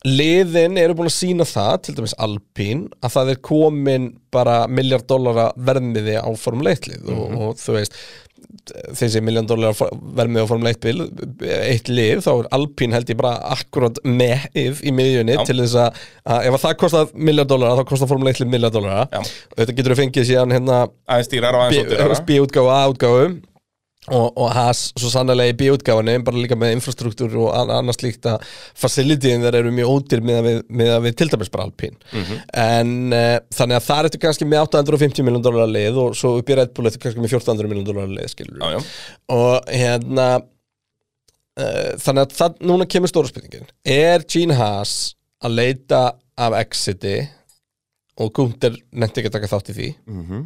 liðin eru búin að sína það til dæmis Alpín að það er komin bara miljard dollara verðmiði á formuleitlið og, og þú veist þessi miljard dollara verðmiði á formuleitlið eitt lið, þá er Alpín held ég bara akkurat með í miðjunni Já. til þess að, að ef að það kostar miljard dollara þá kostar formuleitlið miljard dollara Já. og þetta getur við fengið síðan hérna B-útgáfa, A-útgáfu og, og has svo sannlega í B-útgáfunni bara líka með infrastruktúr og an- annars líkt að facilityin þeir eru mjög ódýr með að við, að við til dæmis bara alpín en uh, þannig að það ertu kannski með 850 miljón dólar lið og svo upp í Red Bull ertu kannski með 1400 miljón dólar lið skilur Já, já. og hérna uh, þannig að það, núna kemur stóra spurningin. Er Gene Haas að leita af exiti? Og Gunther nefndi ekki að taka þátt í því. Mhm.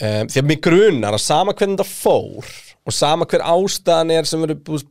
Um, því að mig grunar að sama hvernig það fór og sama hver ástæðan er sem verður búið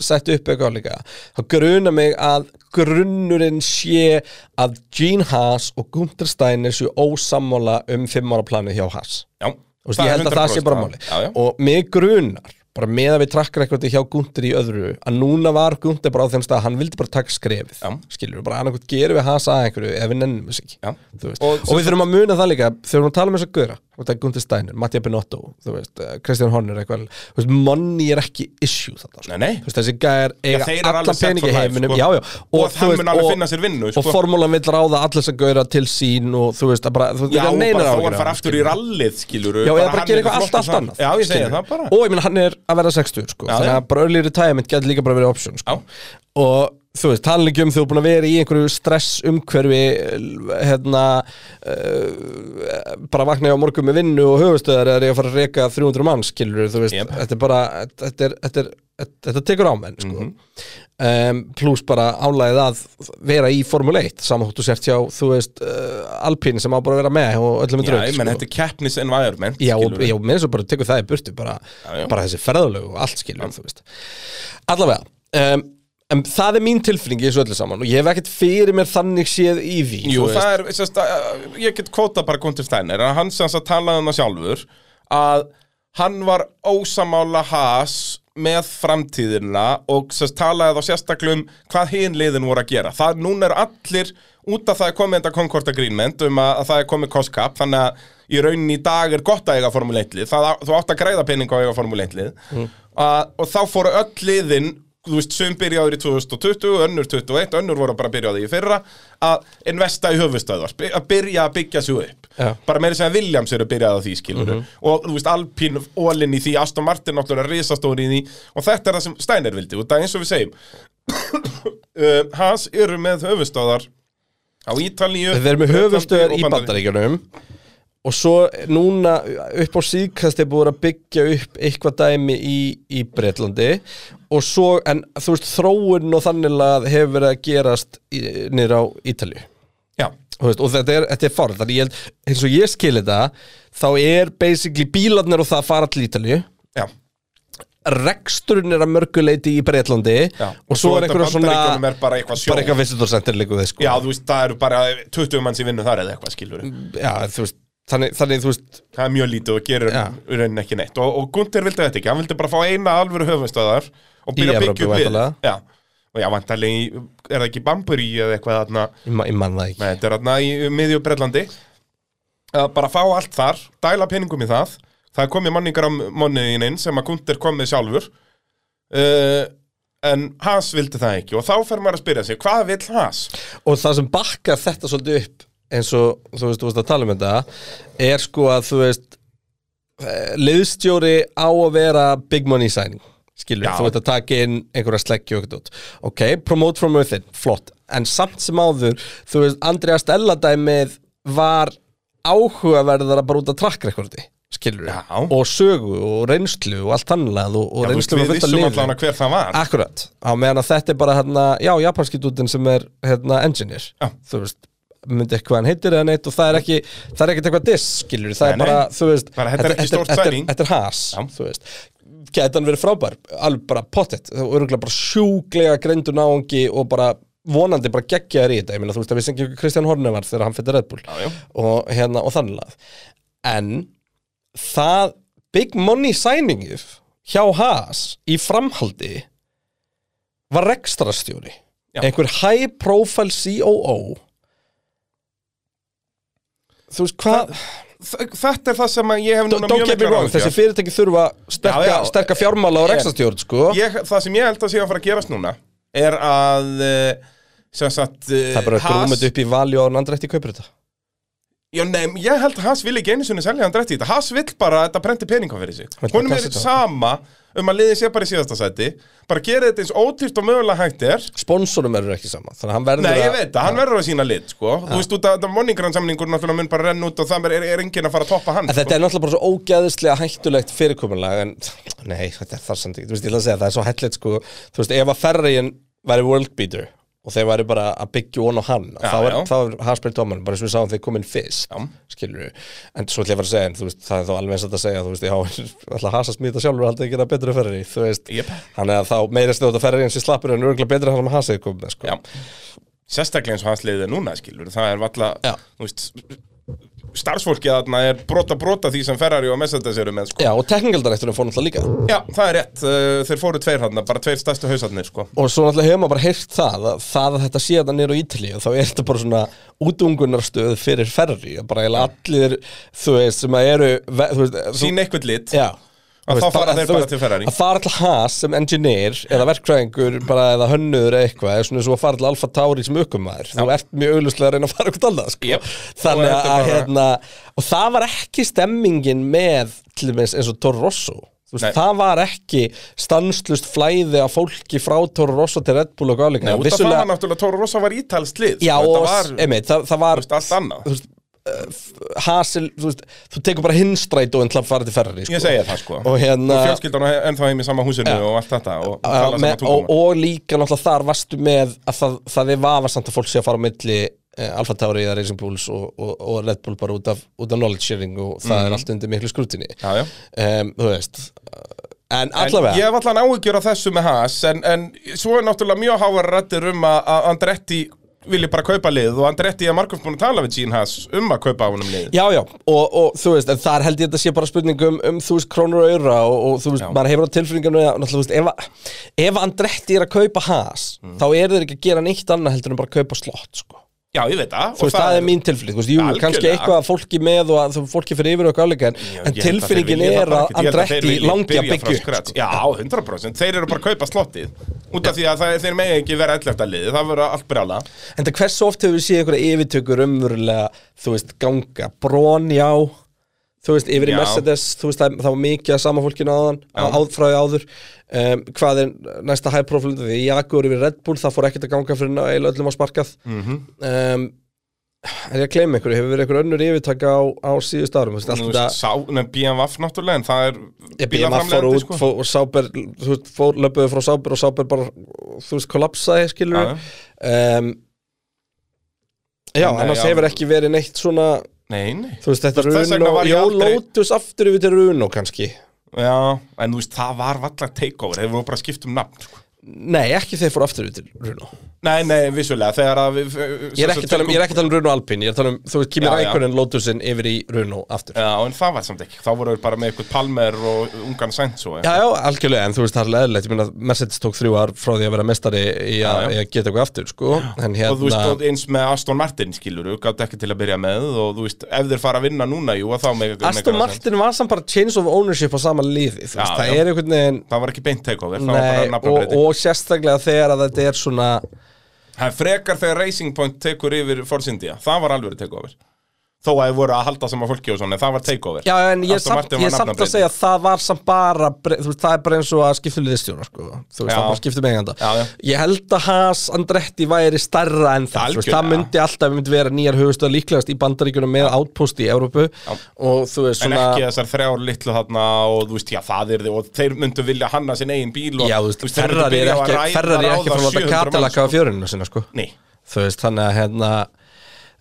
sett upp eitthvað líka þá grunar mig að grunnurinn sé að Gene Haas og Gunther Steiner séu ósammála um fimm ára planið hjá Haas. Já, veist, ég held að það sé bara 100% máli og mig grunar bara með að við trakkar eitthvað hjá Gunther í öðru að núna var Gunther bara á þeim stað að hann vildi bara taka skrefið Já. skilur bara annarkvæmt gerum við Haas að einhverju eða við nennum þess ekki. Og og, við þurfum að muna það líka þegar við erum að tala um þess að og það er Gunther Steiner, Mattia Binotto þú veist, eh, Kristján Horner eitthvað veist, money er ekki issue þetta sko. Nei, nei. Veist, þessi gæjar eiga allan set peningi heiminum sko. Og hann veist, mun alveg og- finna sér vinnu, og sko. formúlan vill ráða allir þess að gauðra til sín og þú veist, að bara, þú veist, og neinar það bara Og ég meina, hann er að vera 60 sko. Þannig að bara early retirement getur líka bara verið option sko. Og þú veist, tala ekki um þú er búin að vera í einhverju stress umhverfi hérna uh, bara vakna ég á morgun með vinnu og höfustöðar eða ég að fara að reka 300 mann skilur þú veist, Jep. þetta er bara þetta, er, þetta, er, þetta, tekur á menn sko. Mhm. um, pluss bara álæðið að vera í Formule 1 saman þú sért hjá, þú veist uh, Alpine sem á bara að vera með og öllum er Já, drögg ég menn, þetta er keppnis environment Já, já, með þess að bara tekur það í burtu bara, Já, já. bara þessi ferðalög og allt skilur Allavega um, en það er mín tilfinning í þessu öllu saman og ég hef ekkert fyrir mér þannig séð í því Jú, það er, sérst, ég get kvóta bara Gunther Steiner, hann sem að talaði um það sjálfur að hann var ósamála has með framtíðina og sérst, talaði þá sérstaklega um hvað hinn liðin voru að gera. Það núna er allir út af það er komið þetta Concord Agreement um að, að það er komið cost cap þannig að í rauninni í dag er gott að eiga Formule 1 lið, það, á- þú átt að greiða pening á eiga Formule 1 lið. Að, og þá fóru öll liðin þú veist, sum byrjaður í 2020, önnur 21, önnur voru bara byrjaði í fyrra að investa í höfustöðvar, by- að byrja að byggja sig upp. Já. Bara meira sem að Williams eru að byrjaði á því, skilur og þú veist, Alpine, Ólin í því, Aston Martin náttúrulega risastóri í því og þetta er það sem Steiner vildi, og það er eins og við segjum uh, Haas eru með höfustöðar á Ítalíu Þeir eru með höfustöðar í Bandaríkjunum. Og svo núna upp á síðkast er búið að byggja upp eitthvað dæmi í, í Breitlandi og svo, en þú veist þróun og þannig að hefur verið að gerast niður á Þú veist, og þetta er, þetta er farð þannig ég eins og ég skil þetta þá er basically bílarnir og það að fara til Ítalíu. Já. Reksturinn er að mörguleiti í Breitlandi Já. og svo er þetta einhverja svona er bara eitthvað sjó bara eitthvað visitor center líku við sko. Já, þú veist, það eru bara 20 manns í vinnu þar eða eitthvað, skilur Já, þú veist þannig, þannig þú veist Það er mjög lítið og gerir Já. í rauninni ekki neitt. Og, og Gunther vildi þetta ekki, hann vildi bara fá eina alvöru höfumstöðar og byrja að byggja upp við. Já, og já, vantarlega er það ekki Bamburí eða eitthvað þarna? Ég, ma- ég man það ekki. Nei, þetta er þarna í miðju Bretlandi. Að bara fá allt þar, dæla peningum í það. Það komið manningar á monniðin inn sem að Gunther kom með sjálfur. Uh, en Haas vildi það ekki. Og þá fer maður að spyrja sig, hvað vill Haas? og það sem bakkar þetta svolítið upp eins og þú veist, þú veist að tala um þetta er sko að þú veist eh, liðstjóri á að vera big money signing skilur, Já. þú veit að taka inn einhverja sleggju ok, promote from within, flott. En samt sem áður, þú veist Andrea Stella dæmið var áhugaverðara bara út af track recordi skilur. Já. og sögu og reynslu og allt tannlega og, og Já, þú veist, reynslu við fullt af vissum allan hver það var. Akkurat, á meðan að þetta er bara hérna, já, japanski dútin sem er hérna engineer, Já. þú veist myndi ekki hvað hann heitir eða neitt og það er ekki það er ekkert eitthvað diss, skilur það Nei, er bara, þú veist þetta er has, Já. þú veist. Gæti hann verið frábær, alveg bara pottet. Og örgulega bara sjúglega greindur náungi og bara vonandi bara geggjaður í þetta, ég meina þú veist að við sengjum Kristján Horne var þegar hann fyrir Red Bull. Já, já. og hérna og þannig að en það big money signingið hjá Haas í framhaldi var rekstrastjóri einhver high profile COO þú veist hvað Þetta er það sem ég hef núna mjög wrong, áhyggjur þessi fyrirtæki þurfa sterka, Já, já. sterka fjármála og rekstrastjórn sko. ég, Það sem ég held að sé að fara að gerast núna er að eh, sagt það er bara grúmið upp í valju og andrætti kaupir þetta. Já, nei, ég held að Haas vil ekki einu sinni selja hann drætti í þetta. Haas vill bara að þetta prenti peninga fyrir sig. Honum er sama um að liði sé bara í síðasta sæti bara gera þetta eins ódýrt og mögulega hægt er. Sponsorum eru ekki sama þannig að hann verður Nei, ég veit það, hann verður að sína lit, sko. Þú veist, út að moningransamningur náttúrulega mun bara renn út og það er, er enginn að fara að toppa hann En þetta er náttúrulega bara svo ógæðislega hættulegt fyrirkomulag en nei, þetta er þar samt ég ætla að segja það er svo hættulegt sko, þú veist, ef að Ferriðin væri world beater og þeir væri bara að byggja von á hann, Já, þá já. þá er Harsberg Dóman, bara sem við sáum þeir komin fyrst skilur við, en svo ætla ég að fara að segja en veist, það er þá alveg eins að þetta segja, þú veist, já ætla Haas að smita sjálfur og halda að að Ferrari, þú veist, Jep. hann er að þá meira snjóta Ferrari en sér slappur en örgulega betur en hann sem Haas hefur komið sko. Sérstaklega eins og hans liðið núna, skilur Það er valla, þú veist Starfsfólkið þarna er brota brota því sem Ferrari og Mercedes eru með, sko. Já, og teknikaldarætturinn fór náttúrulega líka. Já, það er rétt, uh, þeir fóru tveir hann, bara tveir stærstu hausarnir, sko. Og svo náttúrulega hefur maður bara heyrt það að það að þetta sé þetta nýr á Ítalíu þá er þetta bara svona útungunarstöð fyrir ferri bara allir þú veist sem að eru Sín eitthvað lit. Já, Að þá fara þeir bara til Ferrari. að fara til Haas sem engineer eða verkfræðingur bara eða hönnuður eða eitthvað svona og að fara til Alfa Tauri sem aukumæður þú ert mjög auglustlega að reyna að fara eitthvað annað sko. Jep. þannig Og að, hérna og það var ekki stemmingin með til dæmis eins og Toro Rosso veist, það var ekki stanslust flæði af fólki frá Toro Rosso til Red Bull og gáleika af það var náttúrulega Tóru Rossa var ítalst lið Já, og Þetta var, einmitt, það, það var allt annað Hasil, þú veist, þú tekur bara hinstrætóin til að fara til Ferrari sko. Ég segja það, sko. Og hérna- Og fjölskyldan er ennþá heim í sama húsinu og allt þetta Og sama með, og, og líka náttúrulega þar varstu með að það, það er vafarsamt að fólk sé að fara á milli eh, Alfa Tauri eða Racing Bulls og, og, og Red Bull bara út af, út af knowledge sharing og það er allt undir miklu Mhm. Já um, þú veist en En allavega ég hef allan áhyggjur af þessu með Haas en, en svo er náttúrulega mjög hávar rættir um að, að Andretti vilji bara kaupa lið og Andretti er Markov búin að tala við Gene Haas um að kaupa á honum lið Já, já, og, og þú veist, en þar held ég að þetta sé bara spurning um, um þú veist, krónur og öra og, og þú veist, Já. maður hefur á tilfinninginu að, náttúrulega, þú veist, ef, að- ef Andretti er að kaupa has, Mm. þá er þeir ekki að gera neitt annað heldur en bara að kaupa slott, sko. Já, ég veit það Þú veist, það, er mín tilfinning, þú veist, jú, kannski eitthvað að fólki með og að fólki fyrir yfir og en, Já, en að tilfinningin er að að byggja upp, scratch. sko. Já, 100% Þeir eru bara að kaupa slottið Út af því að það, þeir megi ekki vera 11. liði Það verður allt brjála En það hversu oft hefur við séð einhverja yfirtökur umverulega, þú veist, ganga Brón, já Þú veist, yfir í. Mercedes, þú veist, það, það var mikið að sama fólkinu áðan, Já. á, frá því áður um, Hvað er næsta high profile því Jaguar yfir Red Bull, það fór ekkert að ganga fyrir eiginlega öllum á sparkað Mhm. um, Er ég að gleyma einhverju, hefur verið einhver önnur yfirtaka á, á síðust árum, þú veist, Þú allt veist, þetta sá, nei, BMF náttúrulega En það er Ég BMF fór út, sko. fór, og Sáber, þú veist, fór, löpuðu frá Sáber og Sáber bara, þú veist, kollapsaði, skilur Já, um, Já, annars hefur ekki verið neitt svona Nei, nei. Þú veist, þetta vegna Runo, aldrei- Lotus aftur yfir til Runo kannski. Já, en þú veist, það var vallar takeover Þeir voru bara að skipta um nafn sko. Nei, ekki þeir fór aftur yfir til Runo Nei, nei, vissulega, þegar að við Ég er ekki að tala um, ég er ekki að tala um Runo Alpine Ég er að tala um, þú veist, Kimi Já, já. Rækonen Lotusin yfir í Runo aftur. Já, Já, en það var samt ekki, þá voru við bara með eitthvað Palmer og ungan Sainz og já, algjörlega, en þú veist, það er leðilegt. Ég meina, Mercedes tók þrjú ár frá því að vera mestari í Já, að, já. geta eitthvað aftur, sko. En Og þú veist, hérna, eins með Aston Martin skilur þú, gátt ekki til að byrja með og þú veist, ef þeir fara að vinna núna, jú, að þá með Aston það er að frekar þegar Racing Point tekur yfir Force India, það var alveg takeover Þó að þið voru að halda sem að fólki og svona, en það var takeover. Já, en ég er Aston samt, ég er samt að segja að það var samt bara þú veist, það er bara eins og að skipta liðstjóra sko. þú veist, Já. það bara skipta með Já, já. ég held að Haas Andretti væri starra en það, þú veist, það myndi alltaf myndi vera nýjar höfustöð líklegast í bandaríkunum með outpost í Európu og þú veist En svona ekki þessar þrjár litlu þarna og þú veist, já, það er þið og þeir myndu vilja hanna sinn eigin bíl og Já, þú veist, Ferrari er ekki, Ferrari er ekki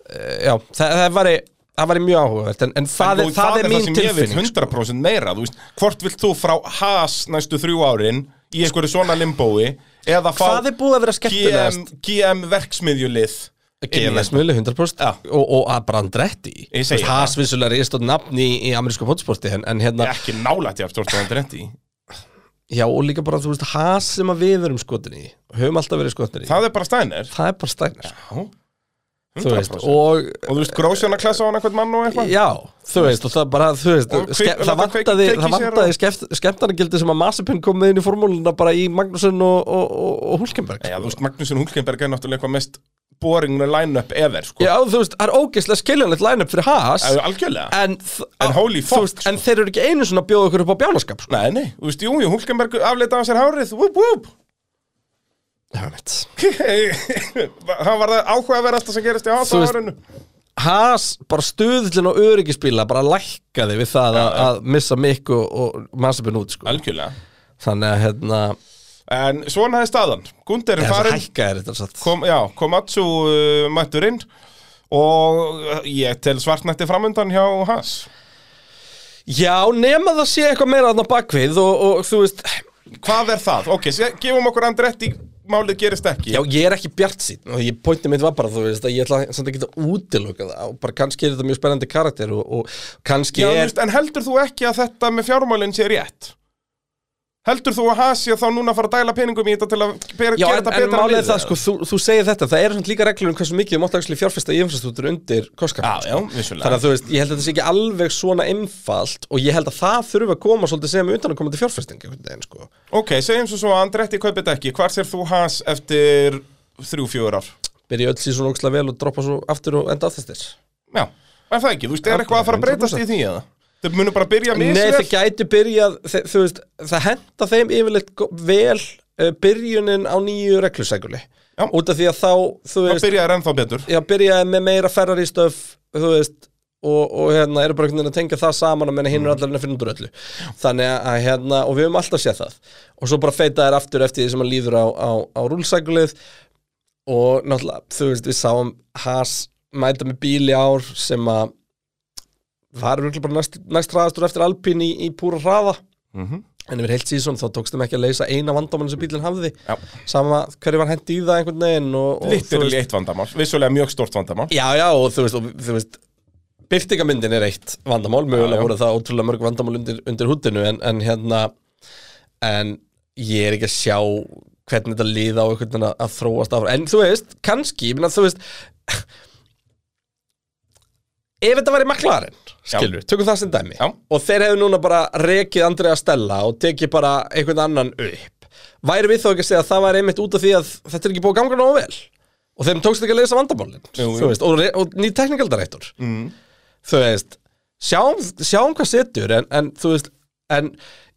já, það, það væri það væri mjög áhugavert, en, en það, en er, það, er mín sem ég vil tilfinning sko. 100% meira, þú veist, hvort vilt þú frá Haas næstu þrjú árin í einhverju svona limbói eða fá er GM, GM verksmiðjulið þetta? mjöli 100% Já. og, og að bara Andretti Ég segi það. Haas vissulega er stótt nafn í, í amerísku fótsporti en, en hérna, ekki nálægt ég af stort að Andretti já og líka bara þú veist Haas sem að við erum skotin í. Og höfum alltaf verið skotin í, það er bara stænir það er bara stænir Já, þú veist, 100% og og þú veist, grósjana klessa á hann eitthvað mann og eitthvað? Já, þú veist, og það bara, þú veist, Og ske, það vantaði, vantaði skemmtarnagildi sem að Mazepin kom með inn í formúluna bara í Magnússon og, og, og, og Hulkenberg. Já, þú veist, Magnúsin Hulkenberg er náttúrulega eitthvað mest boring line-up ever, sko. Já, þú veist, það er ógeðslega skiljanlegt line-up fyrir Haas, Já, Algjörlega. en, En holy fuck, veist, en þeir eru ekki einu svona að bjóða ykkur upp á bjánaskap, sko. Nei, nei, þú veist, jú, jú, Hulkenberg afleita á sér hárið, whoop, whoop Það var það áhugaverðasta sem gerist í veist- árinu Haas, bara stuðlinn og öryggisbíla bara lækkaði við það að, að missa Mikk og, og Mazepin út, sko. Algjörlega Þannig að, hérna, En svona er staðan Gunder er farin hækkaði þetta satt. kom, Já, Komatsu uh, mættur inn Og ég tel svartnætti framundan hjá Haas Já, nema það sé eitthvað meira þarna bakvið og, og þú veist, Hvað er það? Ok, gefum okkur Andretti Málið gerist ekki. Já, ég er ekki bjart sín og ég pointið mitt var bara, þú veist, að ég ætla samt að geta útiloka það. Og bara kannski er þetta mjög spennandi karakter og, og kannski Já, er veist, en heldur þú ekki að þetta með fjármálinn sé rétt? Heldur þú að Hasi þá núna að fara að dæla peningum í þetta til að bera, Já, gera en, þetta en betra málið er það, sko, þú, þú segir þetta, það eru svona líka reglur um hversu mikið þú mátt actually fjárfesta í infrastruktúr undir kostkapin Já, já, vissulega Þannig að þú veist, ég held að þetta sé ekki alveg svona einfalt og ég held að það þurfa að koma svolítið sem utan að koma til fjárfesting einhvern veginn, sko. Ok, segjum svo svo að Andretti kaupið þetta ekki Hvar sér þú Has eftir þrjú, fjögur ár? Byrja öll síðan ókslega vel og droppa svo aftur og enda aðþestir Já, er það ekki? Þú veist, er eitthvað að fara að breytast í því eða? Þau munum bara byrja Nei, misvel. það gæti byrjað, þú veist, það henda þeim yfirleitt vel uh, byrjunin á nýju reglusækuli. Já. út af því að þá, þú veist, byrjaði ennþá betur. Já, byrjaði með meira ferrar í stöf, þú veist og, og hérna, eru bara einhvern veginn að tengja það saman og menna hinn er allar að finna úr öllu. Þannig að, hérna, og við höfum alltaf séð það. Og svo bara feita þær aftur eftir því sem að líður á, á, á rúlsækulið og náttúrulega, þú veist, við sáum Haas mæta með bíl í ár sem að var virkilega bara næst, næst hraðastur eftir Alpín í, í púra hraða. Mhm. en yfir heilt síðan þá tókst þeim ekki að leysa eina vandamann sem bílinn hafði. Já. sama hverju var hendi í það einhvern veginn veist- eitt vandamál. Vissulega mjög stórt vandamál. Já, já, og þú veist, og, þú veist Byrtingamyndin er eitt vandamál. Mögulega voru það ótrúlega mörg vandamál undir, undir húttinu en, en hérna En ég er ekki að sjá hvernig þetta líða á einhvern veginn að- að þróast áfram. En þú veist, kannski, ég meina þú veist Ef þetta væri maklarinn, skilur, tökum það sem dæmi. Já. Og þeir hefðu núna bara rekið Andrea Stella og tekið bara einhvern annan upp. Væri við þá ekki að segja að það væri einmitt út af því að þetta er ekki búið að ganga nógu vel? Og þeim tókst ekki að leysa vandamálin. Jú, jú. Þú veist, og, og ný teknikaldarættur mm. Þú veist, sjáum, sjáum hvað setur En, en þú veist, en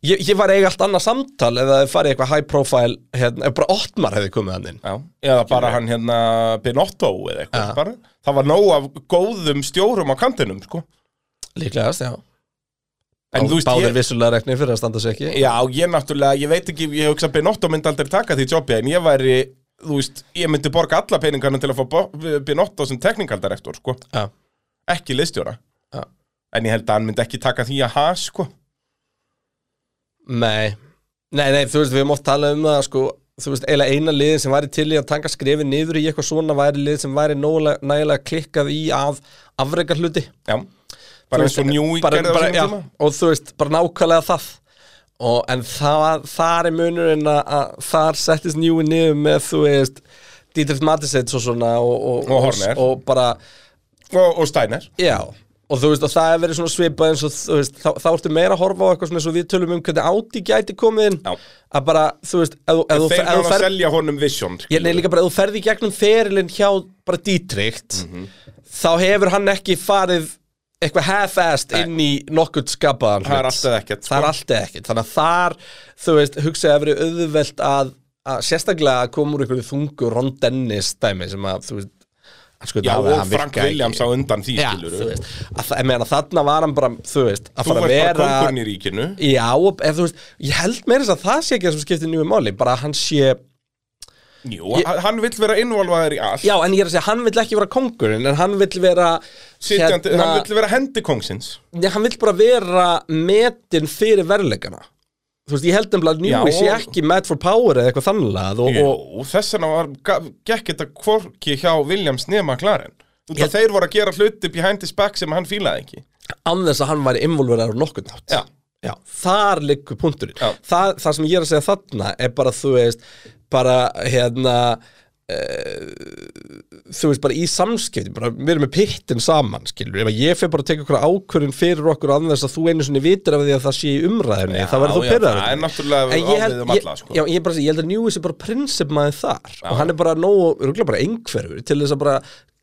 ég, ég var eiga allt annað samtal Eða það farið eitthvað high profile hérna, Ef bara Ottmar hefði komið hann inn Já, eða bara hann hérna Binotto eða eitthvað Það var nóg af góðum stjórum á kantinum, sko Líklegast, já. En þú veist, Báðir ég, vissulega reknir fyrir að standa sig ekki. Já, ég náttúrulega, ég veit ekki, ég hugsa að Binotto myndi aldrei taka því jobbi En ég væri, þú veist, ég myndi borga alla peningarna til að fá Binotto sem teknikaldarektor, sko. Já, Ekki liðstjóra. Já. En ég held að hann myndi ekki taka því að ha, sko. Nei. Nei, nei, þú veist, við mátt tala um það sko. Þú veist, eiginlega eina liðin sem væri til í að taka skrefið niður í eitthvað svona væri lið sem væri nægilega klikkað í að afreika hluti Já, bara eins og njú í bara, gerði á já, tíma. og þú veist, bara nákvæmlega það. Og, en það, þar er munurinn að, að þar settist njúi niður með, þú veist Dietrich Matisets og svona og, og, Og bara, og, og Steiner. Já og þú veist, og það er verið svona svipað eins og þú veist, þá, þá ertu meira að horfa á eitthvað svona eins og við tölum um hvernig Audi gæti komið inn. Já. að bara, þú veist, ef, þú- Þeir þú að selja honum Vision ég nei líka bara, ef þú ferði gegnum ferilinn hjá bara Dietrich Mhm. þá hefur hann ekki farið eitthvað half-assed inn í nokkurt skapaðan Það er hlut. allt eða ekkert, sko. það er allt eða ekkert. Þannig að þar, þú veist, hugsaði að verið auðvelt að, að sérstaklega að koma úr einhverju þungu Ron Dennis dæmi sem að, þú veist sko, Já, það- og Frank Williams á undan því skilur þú að, það- ég meina þarna var hann bara, þú veist, að Þú fara að vera kongurinn í ríkinu. Já, og ef þú veist, ég held meira þess að það sé ekki það sem skiptir nýju máli, bara að hann sé Jú, hann vill vera involvaður í allt. Já, en ég er að segja, hann vill ekki vera kongurinn en hann vill vera Sitjandi, hérna- Hann vill vera hendi kongsins Nei, hann vill bara vera metin fyrir verðleikana. Þú veist, ég held nefnilega að Já, Newey sé og- ekki mad for power eða eitthvað þannlega og, Jú, og þess vegna var, gekk þetta hvorki hjá Williams nema Klaren Ég- af þeir voru að gera hluti behind his back sem hann fílaði ekki. Þess að hann væri involveraður nokkuð nátt Já, Já, þar liggur punkturinn. Já. það, það sem ég er að segja þarna er bara, þú veist, bara hérna þú veist, bara í samskipti bara, við erum með pittin saman, skilur ef ég fyrir bara að teka okkur ákvörðin fyrir okkur þess að þú einu sinni vitur af því að það sé í umræðinni Já, þá verður þú já, pyrraður það er En ég held, um alla, sko. já, ég, bara, ég held að Newey sé bara prinsip maður þar og hann er bara nógu, bara einhverfur til þess að bara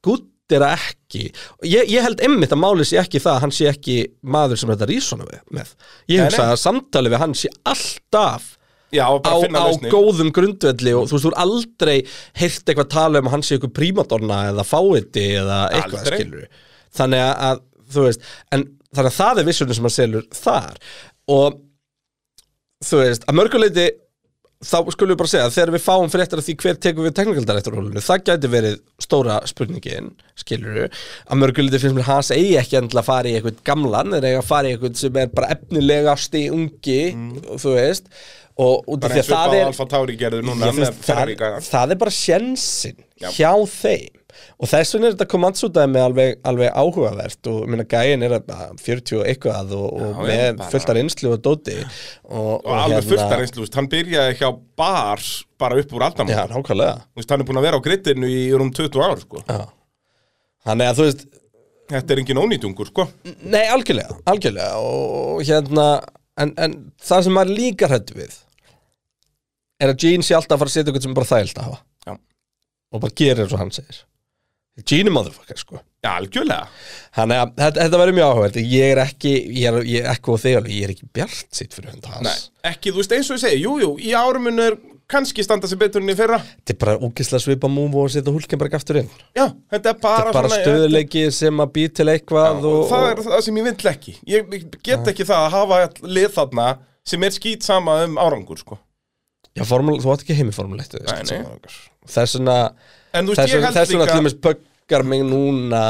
guttera ekki. Ég, ég held einmitt að máli sé ekki það að hann sé ekki maður sem þetta rísona við, með. Ég hugsa nei. að samtali við hann sé alltaf já á, á góðum grundvelli og þú veist, þú er aldrei heyrt eitthvað tala um að hann sé eitthvað prímadonna eða fáiði eða eitthvað Aldrei. skilur þannig að, þú veist en þannig að það er vissurinn sem hann selur þar. Og þú veist, að mörguleiti þá skulum við bara segja að þegar við fáum fréttar af því hver tekur við teknikaldarætturhólinu það gæti verið stóra spurningin skilur við, að mörguleiti finnst mér hans eigi ekki endilega að fara í eitthvað gamlan eða eigi að fara í eitthvað sem er bara efnilegasti ungi, þú veist og og það er Tauri gerðu núna Ég það, það er bara sjensin Já. hjá þeim og þess vegna er þetta komandsútaði alveg, alveg áhugavert og minna gæin er að 40 og eitthvað og, og Já, með bara- fullt af reynslu og dóti og, Og alveg fullt af reynslu, þú veist, hann byrjaði hjá bar bara upp úr aldamót Já, hann er búin að vera á grittinu í rúm 20 ár, sko. Já. Þannig að þú veist Þetta er engin ónýtungur, sko. Nei, algjörlega, algjörlega. Og hérna en, en það sem maður líka hrættu við er að Gene sé alltaf að fara að setja eitthvað sem er bara þægilt að hafa. Já. og bara gerir eins og hann segir Er motherfucker, sko. Já, algjörlega. Þannig að þetta, þetta verður mjög áhugavert. Ég er ekki, ég er, ég er ekki þig alveg Ég er ekki bjart sitt fyrir hund hans. Nei, ekki, þú veist, eins og ég segi, jú, jú, í árumunu er kannski standa sig betur enn í fyrra. Þetta er bara úkislega svipa múf og setja ekki aftur inn. Já, þetta er bara, Þetta bara svona stöðuleiki sem að býr til eitthvað og, og, það er það sem ég vill ekki. Ég get ekki það að hafa lið þarna sem er skýt sama um árangur, sko. Já, formúl, þú átt ekki heimi formuleitt Nei, nei. Þess En þú veist, Þess ég held þess vegna líka til dæmis böggar mig núna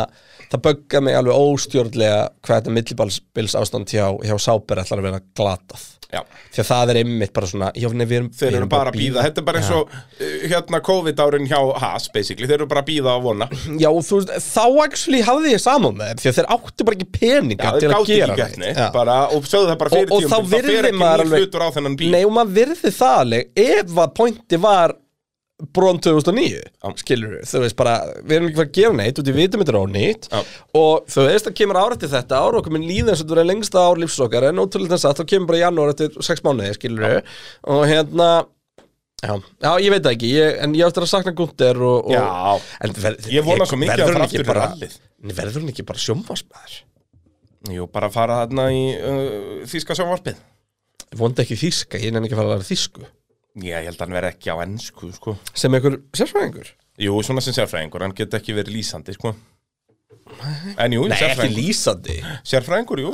Það böggar mig alveg óstjórnlega Hvað þetta millibalsbils ástand hjá, hjá Sáber ætlar að vera glatað. Já, Því að það er einmitt bara svona já, nei, erum, þeir eru bara að býða Þetta er bara eins og uh, hérna COVID-árin hjá Haas, basically. Þeir eru bara að býða og vona. Já, þú veist, þá actually hafði ég saman með þeim Því að þeir áttu bara ekki peninga Já, til að gera neitt. bara, Og sögðu það bara fyrir Og- og tíum þá Það fer virði maður alveg- á Nei, og maður virði það alveg Ef að pointi var Brón 2009, skilur við Þú veist bara, við erum ekki fara að gefa neitt Út í vitum þetta er ónýtt Já. Og þú veist, það kemur ára eftir þetta ár Og komin líða eins og þetta er lengsta ár lífsokkar En ótrúlega þess að þá kemur bara í janúar eftir sex mánuði, skilur við Og hérna Já, já, ég veit það ekki, ég, en ég á eftir að sakna Gunther og, og, en ver, Ég vona svo mikið að verður ekki aftur bara- Verður hann ekki bara sjónvarsmaður? Jú, bara fara þarna í uh, þýska sjónvarpið. Vondi ekki þýska, ég nefn ekki að fara að læra þýsku Já, ég held að hann veri ekki á ennsku, sko. Sem einhver sérfræðingur? Jú, svona sem sérfræðingur, hann get ekki verið lýsandi, sko. En jú, Nei, ekki lýsandi. Sérfræðingur, jú.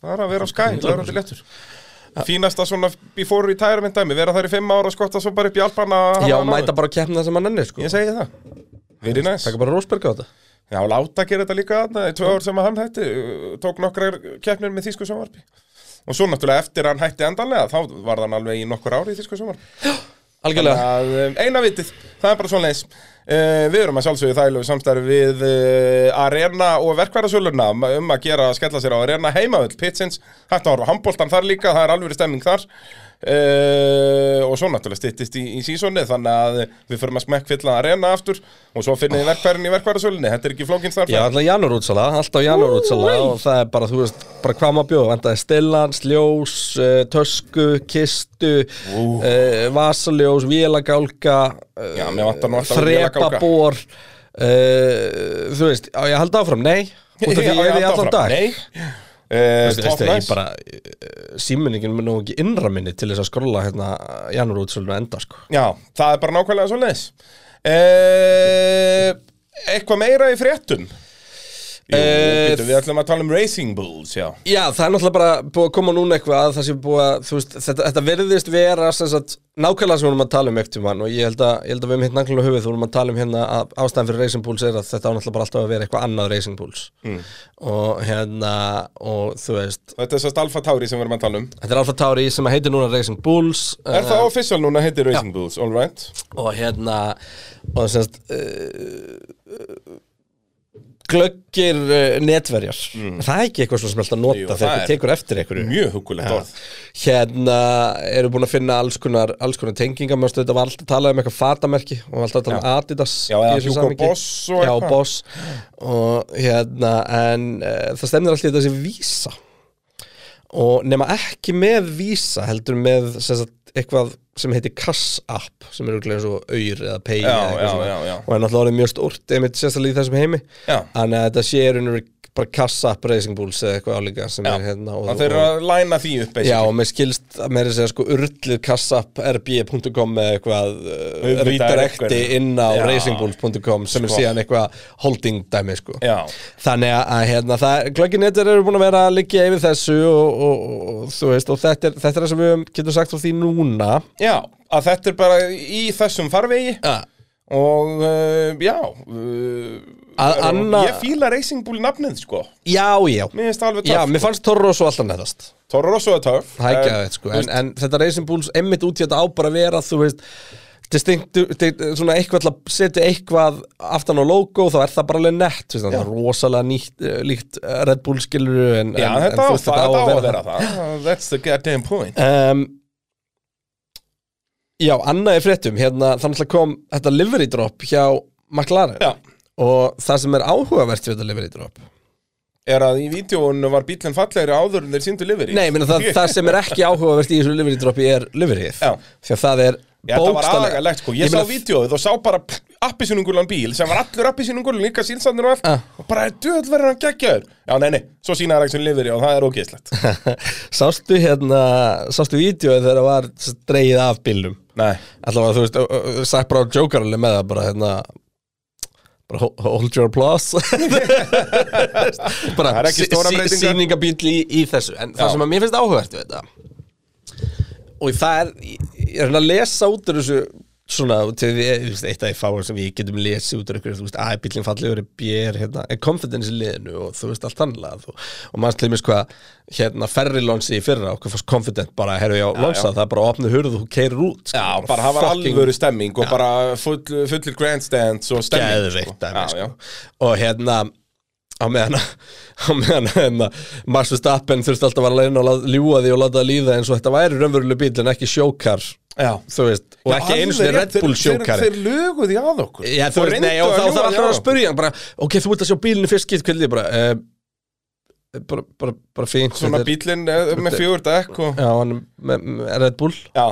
Það er að vera á skæ, það er alltaf léttur. Fínasta svona before retirement dæmi Vera þar í fimm ára og skotta svo bara upp í alpana að Já, mæta bara að keppna það sem hann ennir sko. Ég segi það. Very nice. Takka bara Rósberg á þetta. Já, láta gera þetta líka þarna í tvö ár sem að hann hætti Tók nokkrar keppnir með þýsku sjónvarpi Og svo náttúrulega eftir hann hætti endanlega Þá var hann alveg í nokkur ári í þýsku sjónvarpi Algjörlega. Þannig að, eh, Eina vitið, það er bara svona leis uh, Við erum að sjálfsögðu þægilegu samstarfi við uh, Arena og verkvæðasöluna um að gera að skella sér á Arena heimavöld Pitsins, hægt að horfa handbóltan þar líka það er alveg stemming þar uh, og svo náttúrulega styttist í, í sísoni þannig að við förum að smekkfylla Arena aftur og svo finnið þið verkvæðin í verkvæðasölunni þetta er ekki flókin starf Já, alltaf janúrútsala, alltaf janúrútsala og það er bara, þú veist, bara hvað maður bjóða vandaði stillans, ljós, uh, tösku, kistu uh, vasaljós, vélagálka uh, þrepabor uh, þú veist, á ég að halda áfram, nei? Út af því ég Uh, top veistu, ég bara, uh, símunningin mun nú ekki innra minni til þess að skrolla hérna janúrútsaluna enda, sko. Já, það er bara nákvæmlega svo leis uh, Eitthvað meira í fréttum? Jú, býtum, við ætlum að tala um Racing Bulls, já. Já, það er náttúrulega bara búið að koma núna eitthvað að það sé búið að, þú veist, þetta, þetta verðist vera sagt, nákvæmlega sem við vorum að tala um ekkert um hann og ég held að, ég held að við hefum hitt nákvæmlega höfuð þú vorum að tala um hérna að ástæðan fyrir Racing Bulls er að þetta á náttúrulega bara alltaf að vera eitthvað annað Racing Bulls. Mm. og hérna, og þú veist. Þetta er sérst Alfa Tauri sem við erum að tala um. Þetta er Alfa Tauri sem heitir núna Racing Bulls Er það official núna heitir Racing Bulls, all right? og hérna og uh, glöggir uh, netverjar. Það er ekki eitthvað sem alltaf að nota Mm. Jú, þegar það tekur eftir einhverju. Mjög hugulegt orð. Hérna eru búin að finna alls konar, alls konar tengingar Mér stöðu þetta var alltaf að tala um eitthvað fatamerki og alltaf að tala um Adidas Já, eða. Boss og Já, eitthvað. Boss. Og hérna, en uh, það stemnir alltaf þetta sem vísa og nema ekki með vísa heldur með sagt, eitthvað sem heitir Kass app sem er auðvitað eins og auður eða pay Já, eða já, já, og er náttúrulega mjög stórt einmitt sérstaklega í þessum heimi. Já. þannig að þetta sé raunur bara Kass app Racing Bulls eða eitthvað álíka sem Já. er hérna og, Það þeir eru að læna því upp Já, basically. og mér skilst að mér er að segja sko urlið kassapp rb.com með eitthvað uh, er redirecti inn á Já. racingbulls.com sem er Sko. síðan eitthvað holding dæmi sko Já, Þannig að hérna, það, glögginettir eru búin að vera að liggja yfir þessu og, og, og, og þú veist, og þetta er, þetta er það sem við getum sagt frá því núna já, að þetta er bara í þessum farvegi ja. og uh, já uh, Að anna- Ég fíla Racing Bull nafnið, sko. Já, já. Mér finnst það alveg Já, töff mér fannst Torro svo alltaf neðast Toro Rosso er töff en, þetta sko. en, en þetta Racing Bulls emmitt út í þetta á bara að vera þú veist distinktu, svona eitthvað til að setja eitthvað aftan á logo þá er það bara alveg nett þú veist, það er rosalega nýtt, eh, líkt eh, Red Bull skilur en, Já, en, þetta veist, það, þetta á að vera það. það. That's the goddamn point. Um, Já, annað er fréttum hérna, þannig að kom þetta livery drop hjá McLaren. Já, og það sem er áhugavert við þetta livery drop er að í vídjónu var bílinn fallegri áður en þeir síndu livery. Nei, meina það, það sem er ekki áhugavert í þessu livery dropi er liveryið. Því að það er aðagalegt sko, ég, Ég sá vídjóið og sá bara appisínungulan bíl sem var allur appisínungulan, líka sílsandir og allt. Ah. og bara er döð verður hann geggjaður? Já, nei, nei, svo sína það ekki sem lifir og það er ógeðslegt. Sástu hérna, sástu vídjóið þegar það var dreigið af bílnum? Nei, Alltaf þú veist, sagt bara á Joker alveg með það bara bara ho- hold your applause. Bara sýningabíl í, í þessu. En það Já. sem að mér finnst áhugavert við þetta og það er ég er að lesa út úr þessu svona, eitt af fáum sem við getum lesið út úr ykkur, þú veist, að bílinn fallegur er B er hérna, er confidence í liðinu og þú veist, allt annað og, og maður mér hvað hérna, ferri lonsi í fyrra okkur fannst confident bara, herru, já, lonsa, já. það er bara að opna hurðu og þú keirir út, sko, já, bara var fucking alvöru stemming og bara full, fullir grandstands og stemming geðveikt sko. Já, sko. já. og hérna á meðan á meðan hérna, Max Verstappen þurfti alltaf að vera að reyna að ljúa því og láta það líða eins og þetta væri raunveruleg bíl en ekki sjókar Já. þú veist, og ekki einu sinni Red Bull sjókari Þeir, löguði að okkur. Já, þú veist, nei, og þá þarf alltaf að spyrja bara, ok, þú vilt að sjá bílinu fyrst skipt kvöldi, bara, uh, bara, bara, bara fínt Svona bílinn eh, með fjögur dekk og Já, hann er með, Red Bull. Já,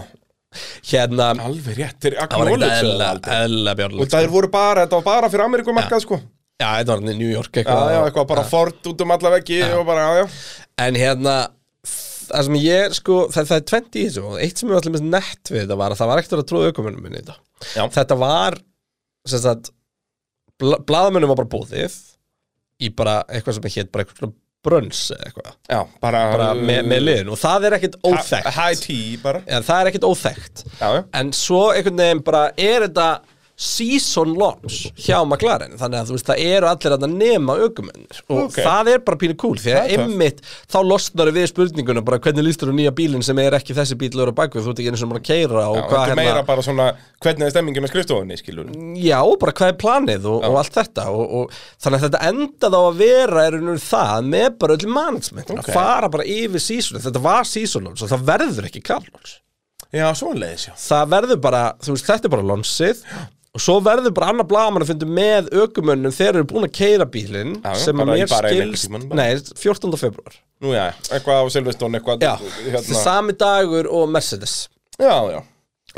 Hérna, alveg rétt, þeir það var ekkert acknowledge það eðla, aldrei. eðla Og það voru bara, þetta var bara fyrir Amerikumarkað sko. Já, þetta var hann í New York Já, eitthvað. Já, eitthvað bara Ford út um alla veggi og bara, já, já. En hérna það sem ég sko, það, það er 20 í þessu. Eitt sem ég var allir mest nett við þetta var að það var ekkert að tróða aukumunum minni í þetta. Já. þetta var sem sagt, bla, blaðamönnum var bara búðið í bara eitthvað sem hétt bara eitthvað brönns eða eitthvað. Já, bara, bara með, með liðin og það er ekkert óþekkt. High tea bara. Ja, það er ekkert óþekkt. Já, já. En svo einhvern veginn bara er þetta season launch hjá McLaren. Þannig að þú veist það eru allir að nema aukumennir og Ok. það er bara pínu cool því Það að einmitt þá losnar við spurninguna bara hvernig lístur þú nýja bílinn sem er ekki þessi bíl lögur á bakvið, þú ert ekki einu sem bara að keira og hvað þetta er meira hérna bara svona hvernig er stemmingin á skrifstofunni, skilur Já, bara hvað er planið og, og allt þetta og, og þannig að þetta endað á að vera er nú það með bara öll management Ok. að fara bara yfir season þetta var season launch og það verður ekki launch Já, svoleiðis, já. Það verður bara, þú veist, þetta er bara launchið og svo verður bara annar blaman að finna með ökumönnum þegar þeir eru búin að keira bílinn sem að mér skilst, nei, 14. februar Nú já, eitthvað á Silveston, eitthvað Já, hérna. sami dagur og Mercedes Já, já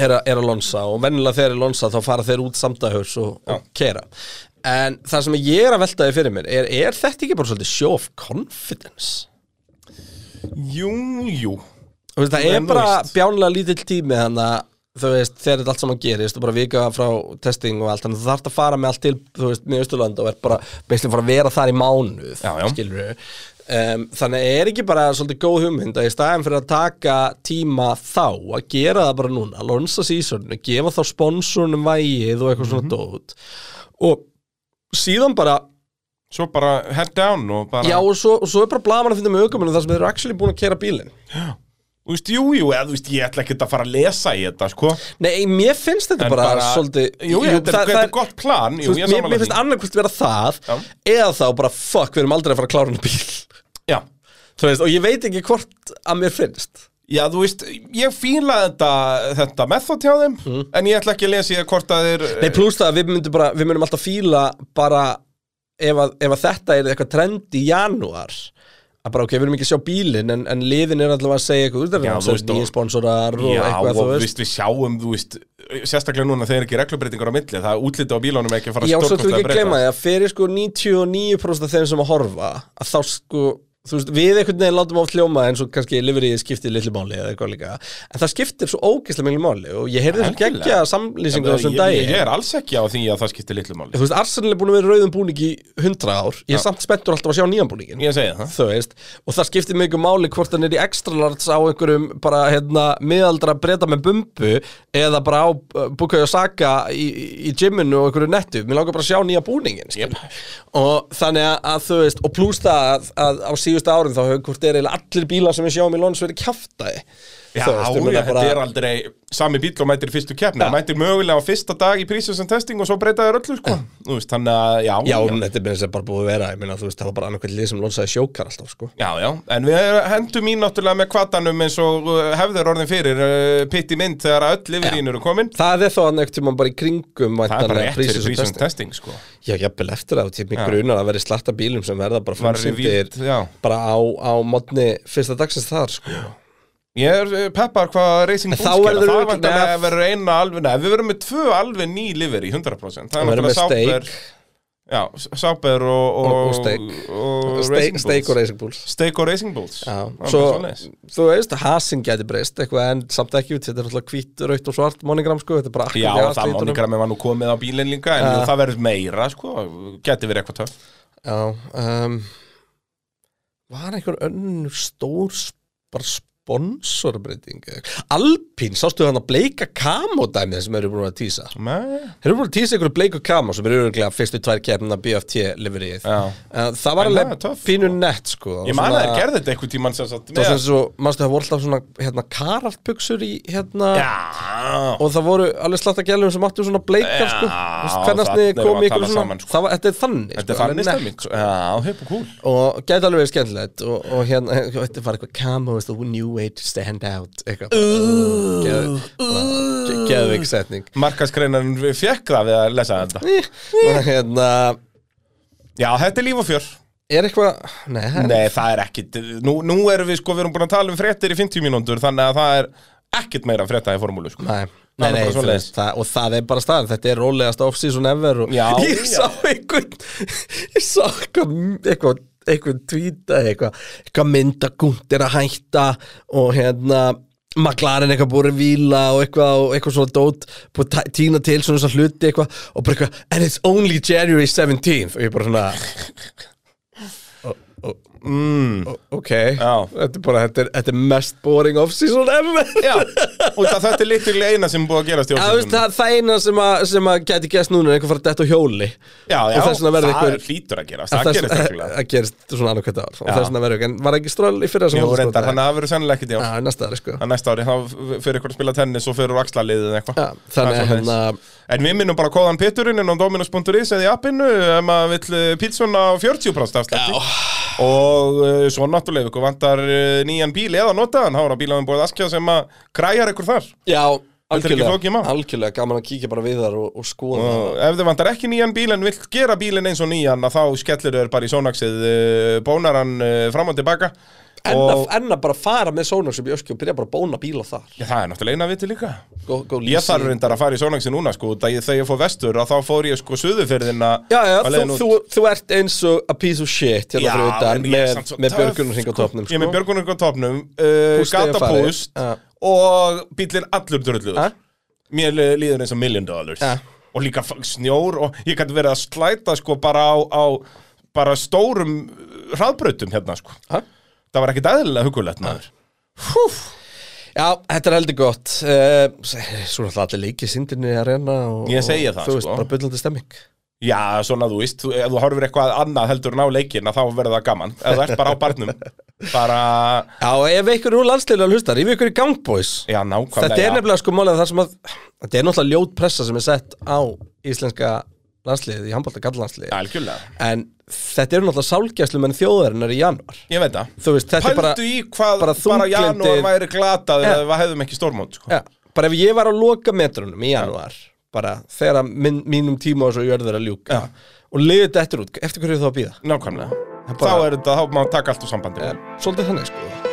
er, að- er að lonsa og vennilega þegar er lonsa þá fara þeir út samdagurs og, og keira en það sem ég er að veltaði fyrir mér er, er þetta ekki bara svolítið show of confidence? Jú, jú það er bara bjánlega lítill tími þannig að þú veist, þegar þetta allt saman gerist og bara vika frá testing og allt þannig að þú þarft að fara með allt til, þú veist, með Östurland og er bara, beislega fara að vera þar í mánuð Já, já. skilur við um, þannig er ekki bara svolítið góð hugmynd að í staðin fyrir að taka tíma þá að gera það bara núna, lonsa sísonu gefa þá sponsornum vægið og eitthvað svona dót. Og síðan bara Svo bara head down og bara já og svo, og svo er bara blaman að finna með aukumunum þar sem þeir eru actually búin að kera bílinn Þú veist, jú, jú, eða þú veist, ég ætla ekki að fara að lesa í þetta, sko. Nei, mér finnst þetta En bara, svolítið Jú, jú, þetta, er gott plan. Jú, ég mér, sammála mér finnst því. annarkvist vera það Já. eða þá bara fuck, við erum aldrei að fara að klára hana bíl. Já. Þú veist, og ég veit ekki hvort að mér finnst. Já, þú veist, ég fíla þetta, þetta method hjá þeim En ég ætla ekki að lesa í það hvort að þeir Nei, pluss það að við myndum bara, við myndum alltaf fíla bara ef að, ef að þetta er eitthvað trend í janúar að bara ok, við erum ekki að sjá bílinn en, en liðin er alltaf að segja eitthvað, Já, þú veist, nýja og- sponsorar og Já, eitthvað, og þú veist við sjáum, þú veist Sérstaklega núna þegar ekki reglubreitingar á milli Það útliti á bílunum ekki að fara Já, svo þú ekki að gleyma því að fyrir sko 99% af þeim sem að horfa að þá sko, þú veist, við einhvern veginn látum oft hljóma eins og kannski liverið skiptir litlu máli eða eitthvað líka, en það skiptir svo ógeðslega miklu máli og ég heyrði Algjörlega. geggja samlýsingu þessum daginn. ég er alls ekki á því að það skiptir litlu máli. Þú veist, Arsenal er búin að vera rauðum búning í 100 ár. Ég er samt spenntur alltaf að sjá nýjan búningin Ég segi það. Þú veist, og það skiptir mikið máli hvort hann er í extra large á einhverjum bara, hérna, miðaldra breyta með bumbu eða bara á uh, Bukayo Saka í, í gyminu og einhverju nettu. Mér langar bara að sjá nýja búningin síðustu árin þá hefur hvort er allir bílar sem við sjáum í Lons verið kjaftaði Já, þetta er aldrei sami bíl og mætir fyrstu keppni. Það mætir mögulega á fyrsta dag í prísins and testing og svo breyta þér öllu, sko. Þú veist, þannig að, já, Já, en þetta er að bara búið að vera. Ég meina, þú veist, það var bara annarkvæmt lið sem lonsaði sjókar alltaf, sko. Já, já, en við hendum í náttúrulega með kvatanum eins og uh, hefður orðin fyrir uh, pitt í mynd þegar öll lifirín eru komin. Það er þó að neitt tíma bara í kringum Það er bara pre-season prísins testing. testing, sko. Já, jafnvel eftir það, til mig grunar að vera slatta bílum sem verða bara já. bara á, á modni fyrsta dagsins þar, sko Ég er uh, peppar hvað Racing Bulls gera. Það örugglega- vantarlega að vera eina alveg Nei, við verðum með tvö alveg ný livery 100% Það Sauber- steik. Já, Sauber og, og, Og- og Racing steik og Racing Bulls. Steik og Racing Bulls. Já, er svo, þú veist, Hasin gæti breyst eitthvað en samt ekki, þetta er alltaf hvít, rautt og svart monogram, sko, þetta er bara akkur Já, í það monogrammi var nú komið á bílinn líka En Já. það verður meira, sko Geti verið eitthvað töff. Já, um, var einhver önnur stór bara sponsorbreyting Alpín, sástu hann að bleika kamodæmið sem eru búin að Nei. Þeir eru búin að tísa ykkur bleiku kamo sem eru öruglega fyrstu tvær keppnina BFT. Uh, Það var alveg það er töff, pínu nett sko. Ég man að þeir gerði þetta einhvern tímann sem sagt Það var svo, mannstu það voru alltaf svona hérna karartbuxur í hérna Já. Og það voru alveg slatta gælum sem áttu svona bleikar sko. Sko. það var, Þetta er þannig Þetta er sko, þannig stemming og gæti alveg verið skemmtilegt. Og, og hérna, þetta var eitthvað the new way to stand out eitthvað geðvik setning. Markaskreinan fekk það við að lesa þetta. Hérna Já, þetta er líf og fjör. Er eitthvað, nei, Nei, það er ekkit Nú, nú erum við sko, við erum búin að tala um fréttir í 50 mínútur Þannig að það er ekkit meira frétta í formúlu sko. Nei, nei, nei veist, það, og það er bara staðan. Þetta er rólegast off-season ever og Já, Ég já. sá einhvern Ég sá eitthvað eitthvað, eitthvað tweeta eitthvað, eitthvað myndagúnt er að hætta og hérna McLaren eitthvað búið að víla og eitthvað, og eitthvað svona dót búið að tína til svona svona hluti eitthvað og bara eitthvað, and it's only January 17th og ég bara svona og, og, mm. Ok, þetta er bara, þetta er, þetta er mest boring off-season ever. Já, og það, þetta er líklega eina sem er búið að gerast í off-season það, það eina sem að, sem að geti gæst núna er einhver fara að detta á hjóli. Já, já, það einhver- hlýtur að gerast, Að það Það gerist svona annað hvert ár. Og þess vegna verður en var ekki stról í fyrra þannig að það verður sennilega ekkert Já, næsta ári sko. Að næsta ári, þá fyrir ykkur að spila tennis og fyrir axlaliðið eitthvað. Að er hérna En við minnum bara kóðan Peturinn inn á Dominus.is eða í appinu ef maður vill eh, pítsuna á 40% afslætti og uh, svo náttúrulega ef ykkur vantar uh, nýjan bíl eða notaðan, þá er að bílaðum búið askja sem að græjar ykkur þar. Já, algjörlega, algjörlega gaman að kíkja bara við þar og, og skoða og ef þið vantar ekki nýjan bíl en vilt gera bílinn eins og nýjan þá skellir þau bara í sónaksið bónar hann uh, fram og tilbaka En og að, en að bara fara með Sonax upp í öskju og byrja bara að bóna bíla þar Já, það er náttúrulega eina viti líka Go, go Ég þarf reyndar að fara í sónaksið núna sko, ég- þegar ég fór vestur að þá fór ég sko suðufyrðina Já, já, þú, þú, þú ert eins og a piece of shit hérna Já, fyrir utan en ég er með, með töff, björgunarhing á sko. topnum Ég er með sko. björgunum á topnum uh, Gatapúst. Já. Og bílinn allur drulluður Ja. Mér líður eins og million dollars. Og líka snjór Og ég gæti verið að slæta sko bara á, á Bara stórum hraðbrautum hérna sko Ha? Það var ekkit eðlilega hugulegt maður. Já, þetta er heldur gott. Uh, Svo náttúrulega allir leikið sindinni að reyna og, Ég segi það, Þú veist, sko. bara byllandi stemming. Já, svona þú veist, þú- ef þú horfir eitthvað annað heldur en á leikina þá verður það gaman. Ef þú ert bara á barnum Bara, Já, ef ykkur úr landsliðinu að hlusta, rífi ykkur í gangboys já, nákvæmlega Þetta er nefnilega sko málið þar sem að Þetta er náttúrulega ljót pressa sem er sett á íslenska landsliðið í handbólta gallandsliðið. Algjörlega, En þetta eru náttúrulega sálgæslu menn þjóðarinnar í januar ég veit það. Þú veist, þetta Pældu er bara í hvað bara bara, þunglyndið- janúar væri glatað Ja. ef við hefðum ekki stórmót sko. Já, bara ef ég var á loka metrunum í januar bara þegar að minn, mínum tíma og svo jörður að ljúka og liðið þetta eftir út, eftir hverju er þá að býða Nákvæmlega. Það er Þá bara- er þetta, þá má taka allt úr sambandi. Svolítið þannig sko